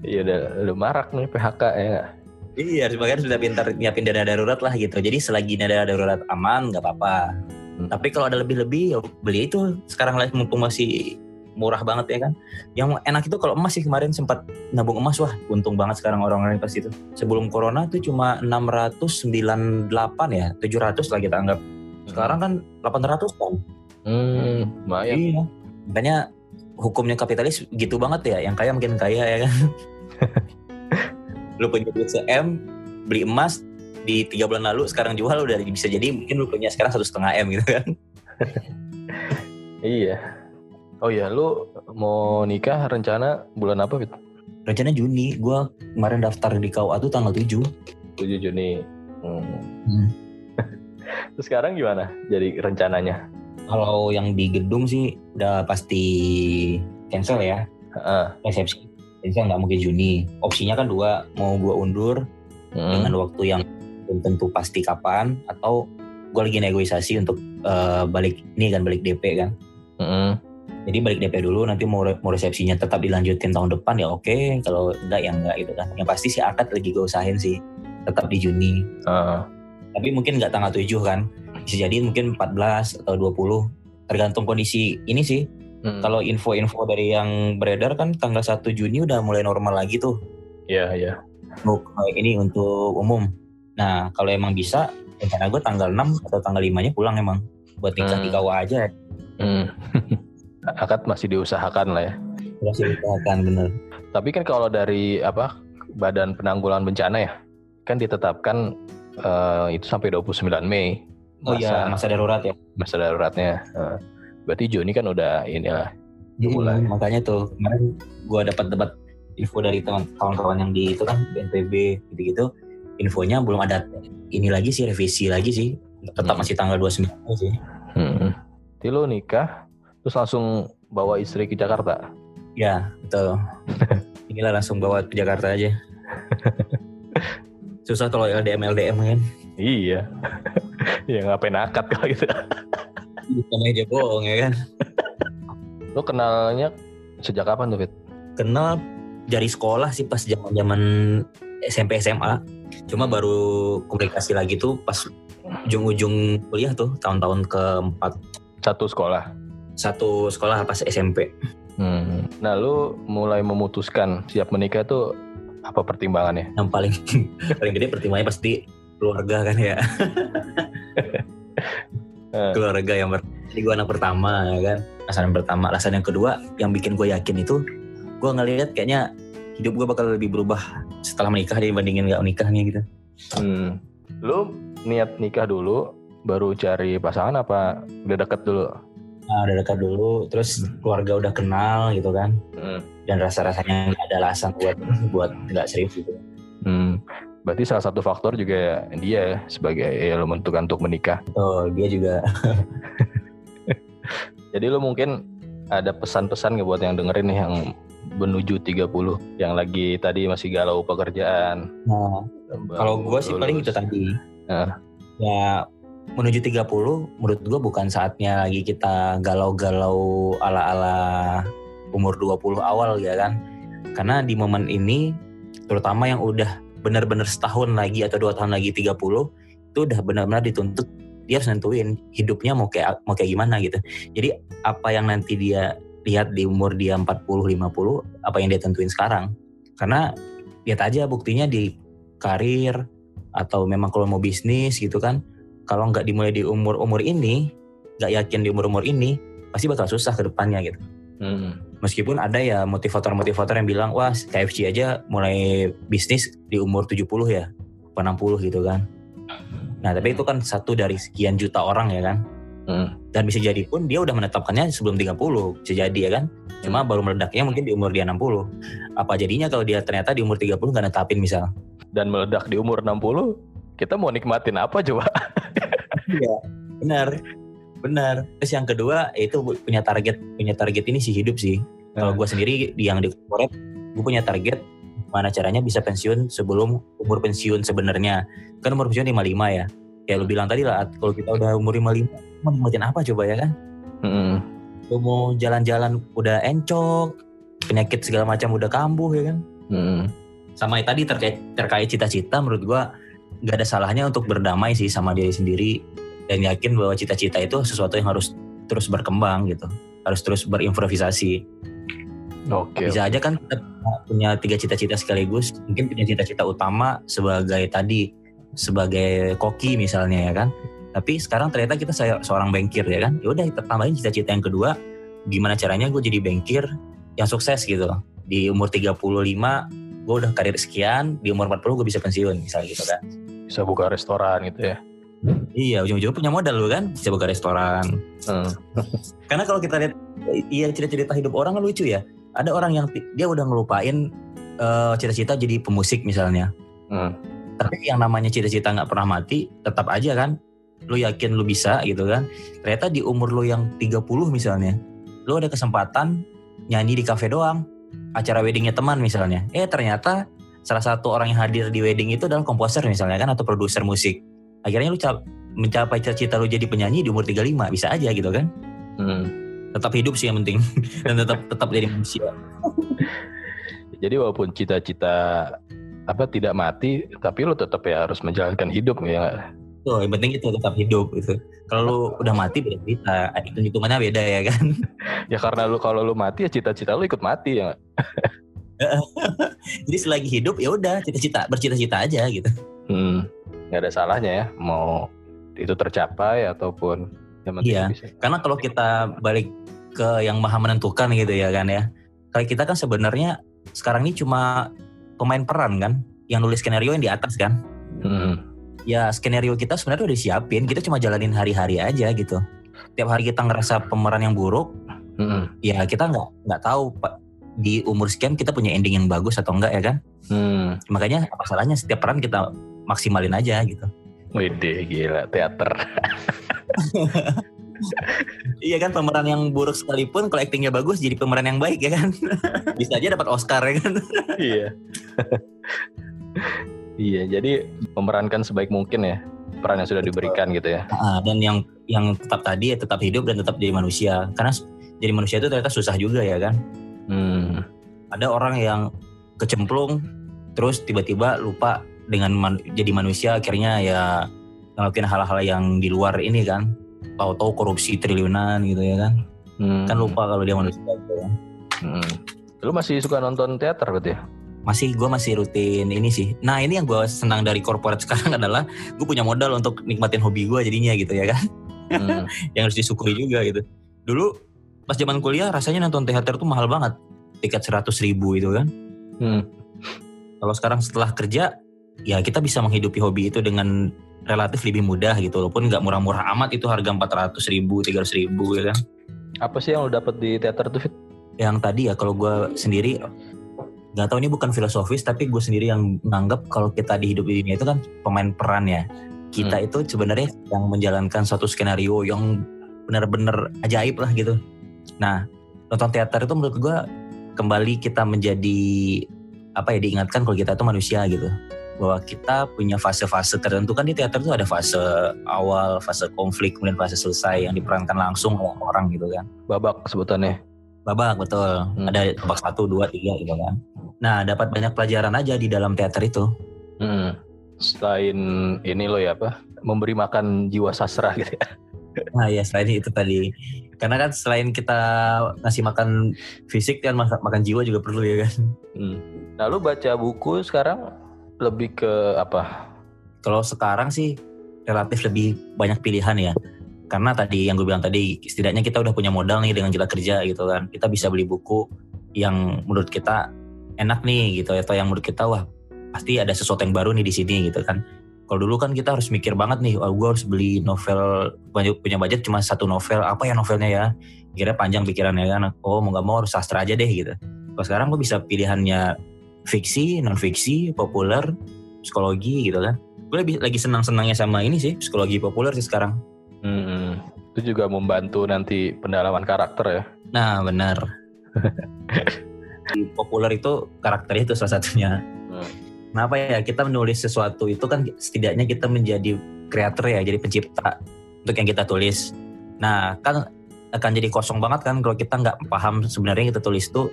Iya udah, udah marak nih PHK ya. Iya, sebagian sudah pintar nyiapin dana darurat lah gitu. Jadi selagi dana darurat aman, nggak apa-apa. Hmm. Tapi kalau ada lebih-lebih, ya beli itu sekarang lagi mumpung masih murah banget ya kan. Yang enak itu kalau emas sih kemarin sempat nabung emas wah untung banget sekarang orang-orang pas itu. Sebelum corona tuh cuma 698 ya, 700 lah kita anggap. Sekarang kan 800 kan. Hmm, lumayan. Iya. Makanya hukumnya kapitalis gitu banget ya, yang kaya makin kaya ya kan. <laughs> lu punya duit se-M beli emas di tiga bulan lalu sekarang jual udah bisa jadi mungkin lu punya sekarang satu setengah M gitu kan? <laughs> Iya. Oh iya lu mau nikah rencana bulan apa gitu rencana Juni. Gue kemarin daftar di KUA tuh tanggal 7 7 Juni. Hmm. Hmm. <laughs> terus sekarang gimana jadi rencananya? Kalau yang di gedung sih udah pasti cancel ya. Uh. resepsi jadi saya nggak mungkin Juni. Opsinya kan dua mau gue undur hmm. dengan waktu yang belum tentu pasti kapan atau gue lagi negosiasi untuk uh, balik ini kan balik DP kan. Hmm. jadi balik DP dulu nanti mau mau resepsinya tetap dilanjutin tahun depan ya oke. Kalau enggak ya enggak gitu kan. Yang pasti sih akad lagi gue usahain sih tetap di Juni. Uh. tapi mungkin nggak tanggal 7 kan. Bisa jadi mungkin 14 atau 20 tergantung kondisi ini sih Hmm. Kalau info-info dari yang beredar kan tanggal 1 Juni udah mulai normal lagi tuh. Iya, yeah, iya. Yeah. Ini untuk umum. Nah, kalau emang bisa, rencana gue tanggal 6 atau tanggal 5-nya pulang emang. Buat nikah hmm. di kawah aja. Hmm. <laughs> Akad masih diusahakan lah ya. Masih diusahakan, bener. Tapi kan kalau dari apa Badan Penanggulangan Bencana ya, kan ditetapkan uh, itu sampai 29 Mei. Masa, oh iya, masa darurat ya. Masa daruratnya. Uh Berarti Joni kan udah inilah hmm, mulai. Makanya tuh kemarin gue dapat debat info dari teman kawan-kawan yang di itu kan BNPB gitu-gitu. Infonya belum ada ini lagi sih revisi lagi sih. Tetap hmm. masih tanggal 29 sih. Hmm. Jadi lo nikah terus langsung bawa istri ke Jakarta? Ya, betul. <laughs> Inilah langsung bawa ke Jakarta aja. Susah kalau LDM LDM kan. Iya. <laughs> ya ngapain akad kalau gitu. <laughs> Bukan aja bohong ya kan. <laughs> Lo kenalnya sejak kapan tuh Fit? Kenal dari sekolah sih pas zaman zaman SMP SMA. Cuma baru komunikasi lagi tuh pas ujung-ujung kuliah tuh tahun-tahun keempat. Satu sekolah? Satu sekolah pas SMP. Hmm. Nah lu mulai memutuskan siap menikah tuh apa pertimbangannya? Yang paling <laughs> paling gede pertimbangannya pasti keluarga kan ya. <laughs> Eh. keluarga yang ber jadi gue anak pertama ya kan alasan yang pertama alasan yang kedua yang bikin gue yakin itu gue ngelihat kayaknya hidup gue bakal lebih berubah setelah menikah dibandingin gak menikahnya gitu hmm. lu niat nikah dulu baru cari pasangan apa udah deket dulu nah, udah dekat dulu terus hmm. keluarga udah kenal gitu kan hmm. dan rasa rasanya nggak ada alasan buat buat nggak serius gitu. Berarti salah satu faktor juga dia sebagai ya, lo menentukan untuk menikah. Oh, dia juga. <laughs> Jadi lo mungkin ada pesan-pesan nggak buat yang dengerin nih yang menuju 30 yang lagi tadi masih galau pekerjaan. Nah, kalau gue sih paling itu tadi. Nah. Ya menuju 30 menurut gue bukan saatnya lagi kita galau-galau ala-ala umur 20 awal ya kan. Karena di momen ini terutama yang udah benar-benar setahun lagi atau dua tahun lagi 30 itu udah benar-benar dituntut dia harus nentuin hidupnya mau kayak mau kayak gimana gitu. Jadi apa yang nanti dia lihat di umur dia 40 50 apa yang dia tentuin sekarang. Karena lihat aja buktinya di karir atau memang kalau mau bisnis gitu kan kalau nggak dimulai di umur umur ini nggak yakin di umur umur ini pasti bakal susah ke depannya gitu hmm. Meskipun ada ya motivator-motivator yang bilang wah KFC aja mulai bisnis di umur 70 ya 60 gitu kan. Nah tapi itu kan satu dari sekian juta orang ya kan. Hmm. dan bisa jadi pun dia udah menetapkannya sebelum 30 bisa jadi ya kan. Cuma baru meledaknya mungkin di umur dia 60 apa jadinya kalau dia ternyata di umur 30 nggak netapin misal? Dan meledak di umur 60 kita mau nikmatin apa coba? Iya, benar. Benar. Terus yang kedua itu punya target punya target ini sih hidup sih. Kalau Hmm. gue sendiri di yang di corporate, gue punya target mana caranya bisa pensiun sebelum umur pensiun sebenarnya. Kan umur pensiun 55 ya. Kayak lu bilang tadi lah, kalau kita udah umur 55, mau nikmatin apa coba ya kan? Hmm. Lu mau jalan-jalan udah encok, penyakit segala macam udah kambuh ya kan? Hmm. Sama tadi terkait terkait cita-cita menurut gua nggak ada salahnya untuk berdamai sih sama diri sendiri dan yakin bahwa cita-cita itu sesuatu yang harus terus berkembang gitu. Harus terus berimprovisasi. Oke bisa aja kan kita punya tiga cita-cita sekaligus. Mungkin punya cita-cita utama sebagai tadi sebagai koki misalnya ya kan. Tapi sekarang ternyata kita saya seorang bankir ya kan. Ya udah kita tambahin cita-cita yang kedua. Gimana caranya gue jadi bankir yang sukses gitu. Di umur 35 gue udah karir sekian. Di umur 40 gue bisa pensiun misalnya gitu kan. Bisa buka restoran gitu ya iya ujung-ujungnya punya modal lu kan bisa buka restoran. Hmm. <laughs> karena kalau kita lihat iya cerita-cerita hidup orang kan lucu ya. Ada orang yang dia udah ngelupain eh, cita-cita jadi pemusik misalnya. Hmm. tapi yang namanya cita-cita nggak pernah mati tetap aja kan lu yakin lu bisa gitu kan. Ternyata di umur lu yang 30 misalnya lu ada kesempatan nyanyi di cafe doang acara weddingnya teman misalnya. Eh ternyata salah satu orang yang hadir di wedding itu adalah komposer misalnya kan atau produser musik akhirnya lu cap- mencapai cita-cita lu jadi penyanyi di umur 35 bisa aja gitu kan? Hmm. tetap hidup sih yang penting. <laughs> Dan tetap tetap jadi manusia. Jadi walaupun cita-cita apa tidak mati tapi lu tetap ya harus menjalankan hidup ya tuh yang penting itu tetap hidup gitu. Kalau lu udah mati beda cerita. Hitung hitungannya beda ya kan? Ya karena lu kalau lu mati ya cita-cita lu ikut mati ya <laughs> jadi selagi hidup ya udah cita-cita bercita-cita aja gitu. Hmm. Nggak ada salahnya ya mau itu tercapai ataupun yang penting Iya. bisa karena kalau kita balik ke yang maha menentukan gitu ya kan ya kalau kita kan sebenarnya sekarang ini cuma pemain peran kan yang nulis skenario yang di atas kan Hmm. ya skenario kita sebenarnya udah disiapin kita cuma jalanin hari-hari aja gitu tiap hari kita ngerasa pemeran yang buruk Hmm. ya kita nggak nggak tahu pak di umur sekian kita punya ending yang bagus atau enggak ya kan Hmm. makanya apa salahnya setiap peran kita maksimalin aja gitu Wede, gila teater. <laughs> iya kan pemeran yang buruk sekalipun kalau aktingnya bagus jadi pemeran yang baik ya kan <laughs> bisa aja dapat Oscar ya kan <laughs> iya. iya, jadi memerankan sebaik mungkin ya peran yang sudah diberikan gitu ya. Dan yang yang tetap tadi ya tetap hidup dan tetap jadi manusia karena jadi manusia itu ternyata susah juga ya kan Hmm. ada orang yang kecemplung terus tiba-tiba lupa dengan man- jadi manusia akhirnya ya ngelakuin hal-hal yang di luar ini kan tahu-tahu korupsi triliunan gitu ya kan Hmm. kan lupa kalau dia manusia gitu ya. Hmm. Lu masih suka nonton teater berarti ya? masih gue masih rutin ini sih nah ini yang gue senang dari corporate <laughs> sekarang adalah gue punya modal untuk nikmatin hobi gue jadinya gitu ya kan Hmm. <laughs> yang harus disyukuri juga gitu dulu pas zaman kuliah rasanya nonton teater tuh mahal banget tiket 100 ribu itu kan Hmm. kalau sekarang setelah kerja ya kita bisa menghidupi hobi itu dengan relatif lebih mudah gitu walaupun nggak murah-murah amat itu harga 400 ribu 300 ribu ya kan? Apa sih yang lu dapat di teater tuh Fit? yang tadi ya kalau gue sendiri nggak tahu ini bukan filosofis tapi gue sendiri yang menganggap kalau kita di hidup ini itu kan pemain peran ya. Kita itu sebenarnya yang menjalankan suatu skenario yang benar-benar ajaib lah gitu. Nah nonton teater itu menurut gue kembali kita menjadi apa ya diingatkan kalau kita itu manusia gitu bahwa kita punya fase-fase tertentu kan di teater itu ada fase awal, fase konflik, kemudian fase selesai yang diperankan langsung oleh orang gitu kan Babak sebutannya. babak betul Hmm. ada babak satu dua tiga gitu kan nah dapat banyak pelajaran aja di dalam teater itu Hmm. Selain ini lo ya apa? Memberi makan jiwa sastra <laughs> gitu ya. nah ya selain itu tadi karena kan selain kita ngasih makan fisik kan makan jiwa juga perlu ya kan Hmm. Nah lu baca buku sekarang lebih ke apa? Kalau sekarang sih relatif lebih banyak pilihan ya. Karena tadi yang gue bilang tadi, setidaknya kita udah punya modal nih dengan kita kerja gitu kan. Kita bisa beli buku yang menurut kita enak nih gitu atau yang menurut kita wah pasti ada sesuatu yang baru nih di sini gitu kan. Kalau dulu kan kita harus mikir banget nih, oh, gue harus beli novel punya budget cuma satu novel, apa ya novelnya ya? Kira panjang pikirannya kan, oh mau gak mau harus sastra aja deh gitu. Kalau sekarang gue bisa pilihannya fiksi, non fiksi, populer, psikologi gitu kan. Gue lebih lagi senang-senangnya sama ini sih, psikologi populer sih sekarang. Hmm, itu juga membantu nanti pendalaman karakter ya. Nah benar. Populer itu karakternya itu salah satunya. Hmm Kenapa ya kita menulis sesuatu itu kan setidaknya kita menjadi kreator ya, jadi pencipta untuk yang kita tulis. Nah kan akan jadi kosong banget kan kalau kita nggak paham sebenarnya yang kita tulis itu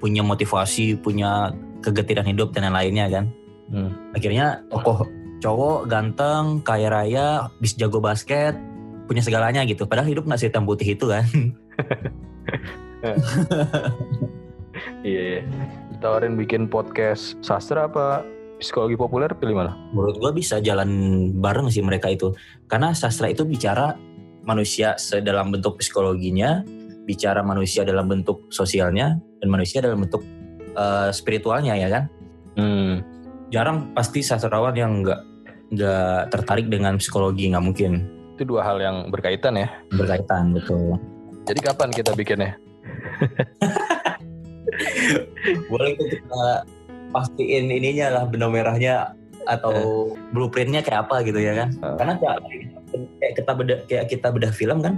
punya motivasi, punya kegetiran hidup dan lain-lainnya kan. Hmm. Akhirnya tokoh cowok ganteng, kaya raya, bis jago basket, punya segalanya gitu. Padahal hidup nggak sehitam putih itu kan. <laughs> Iya, yeah. tawarin bikin podcast sastra apa psikologi populer pilih mana? Menurut gua bisa jalan bareng sih mereka itu. Karena sastra itu bicara manusia dalam bentuk psikologinya, bicara manusia dalam bentuk sosialnya, dan manusia dalam bentuk uh, spiritualnya ya kan. Hmm. Jarang pasti sastrawan yang nggak nggak tertarik dengan psikologi nggak mungkin. Itu dua hal yang berkaitan ya? Berkaitan betul. Jadi kapan kita bikinnya? <laughs> Boleh kita pastiin ininya lah benang merahnya atau eh. blueprintnya kayak apa gitu ya kan uh. karena kayak kita bedah kayak kita bedah film kan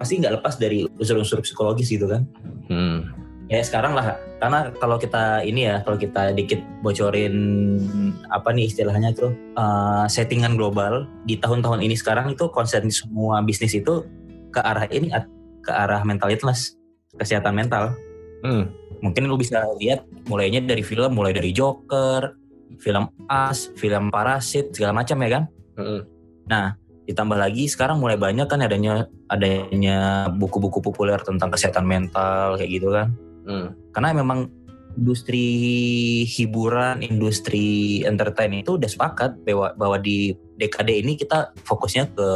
pasti nggak lepas dari unsur-unsur psikologis gitu kan hmm. Ya sekarang lah. Karena kalau kita ini ya kalau kita dikit bocorin apa nih istilahnya tuh uh, settingan global di tahun-tahun ini sekarang itu konsen semua bisnis itu ke arah ini ke arah mental illness kesehatan mental. Hmm. Mungkin lu bisa lihat mulainya dari film mulai dari Joker film As film Parasit segala macam ya kan? Mm-hmm. nah ditambah lagi sekarang mulai banyak kan adanya adanya buku-buku populer tentang kesehatan mental kayak gitu kan mm. karena memang industri hiburan industri entertain itu udah sepakat bahwa bahwa di dekade ini kita fokusnya ke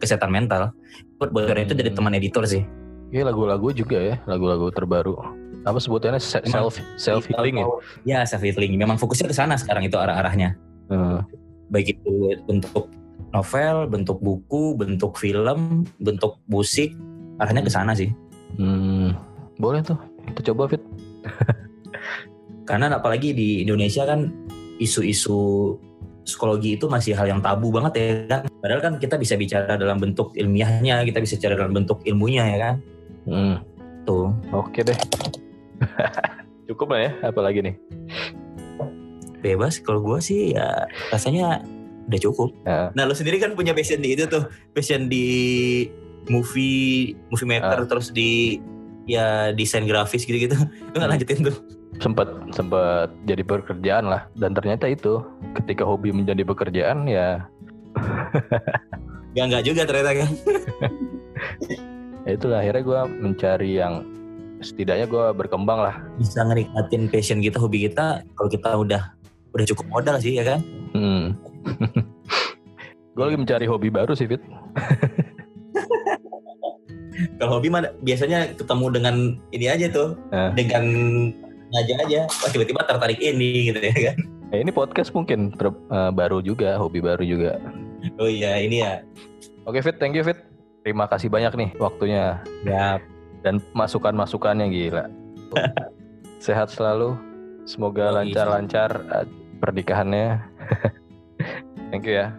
kesehatan mental buat hmm. itu dari teman editor sih Iya lagu-lagu juga ya, lagu-lagu terbaru apa sebutannya self self healing ya? Ya self healing. Memang fokusnya ke sana sekarang itu arah-arahnya. Hmm. Baik itu bentuk novel, bentuk buku, bentuk film, bentuk musik, arahnya ke sana sih. Hmm. Boleh tuh, kita coba fit. <laughs> Karena apalagi di Indonesia kan isu-isu psikologi itu masih hal yang tabu banget ya kan. Padahal kan kita bisa bicara dalam bentuk ilmiahnya, kita bisa bicara dalam bentuk ilmunya ya kan. Hmm. Tuh. Oke deh. <laughs> Cukup lah ya, apalagi nih? Bebas, kalau gue sih ya rasanya udah cukup. Ya. Nah lo sendiri kan punya passion di itu tuh, passion di movie, movie maker, uh. terus di ya desain grafis gitu-gitu. <laughs> Lo nggak lanjutin tuh? Sempat sempat jadi pekerjaan lah, dan ternyata itu ketika hobi menjadi pekerjaan ya. Gak <laughs> nggak juga ternyata kan. <laughs> ya itulah akhirnya gue mencari yang setidaknya gue berkembang lah bisa ngerikatin passion kita hobi kita kalau kita udah udah cukup modal sih ya kan hmm. gue lagi mencari hobi baru sih Fit kalau hobi mah biasanya ketemu dengan ini aja tuh nah. dengan ngajak aja Wah, tiba-tiba tertarik ini gitu ya kan ya, ini podcast mungkin ter, uh, baru juga hobi baru juga oh iya ini ya oke Fit thank you Fit terima kasih banyak nih waktunya ya dan masukan-masukannya gila. <laughs> Sehat selalu. Semoga lancar-lancar eh, pernikahannya. <laughs> Thank you ya.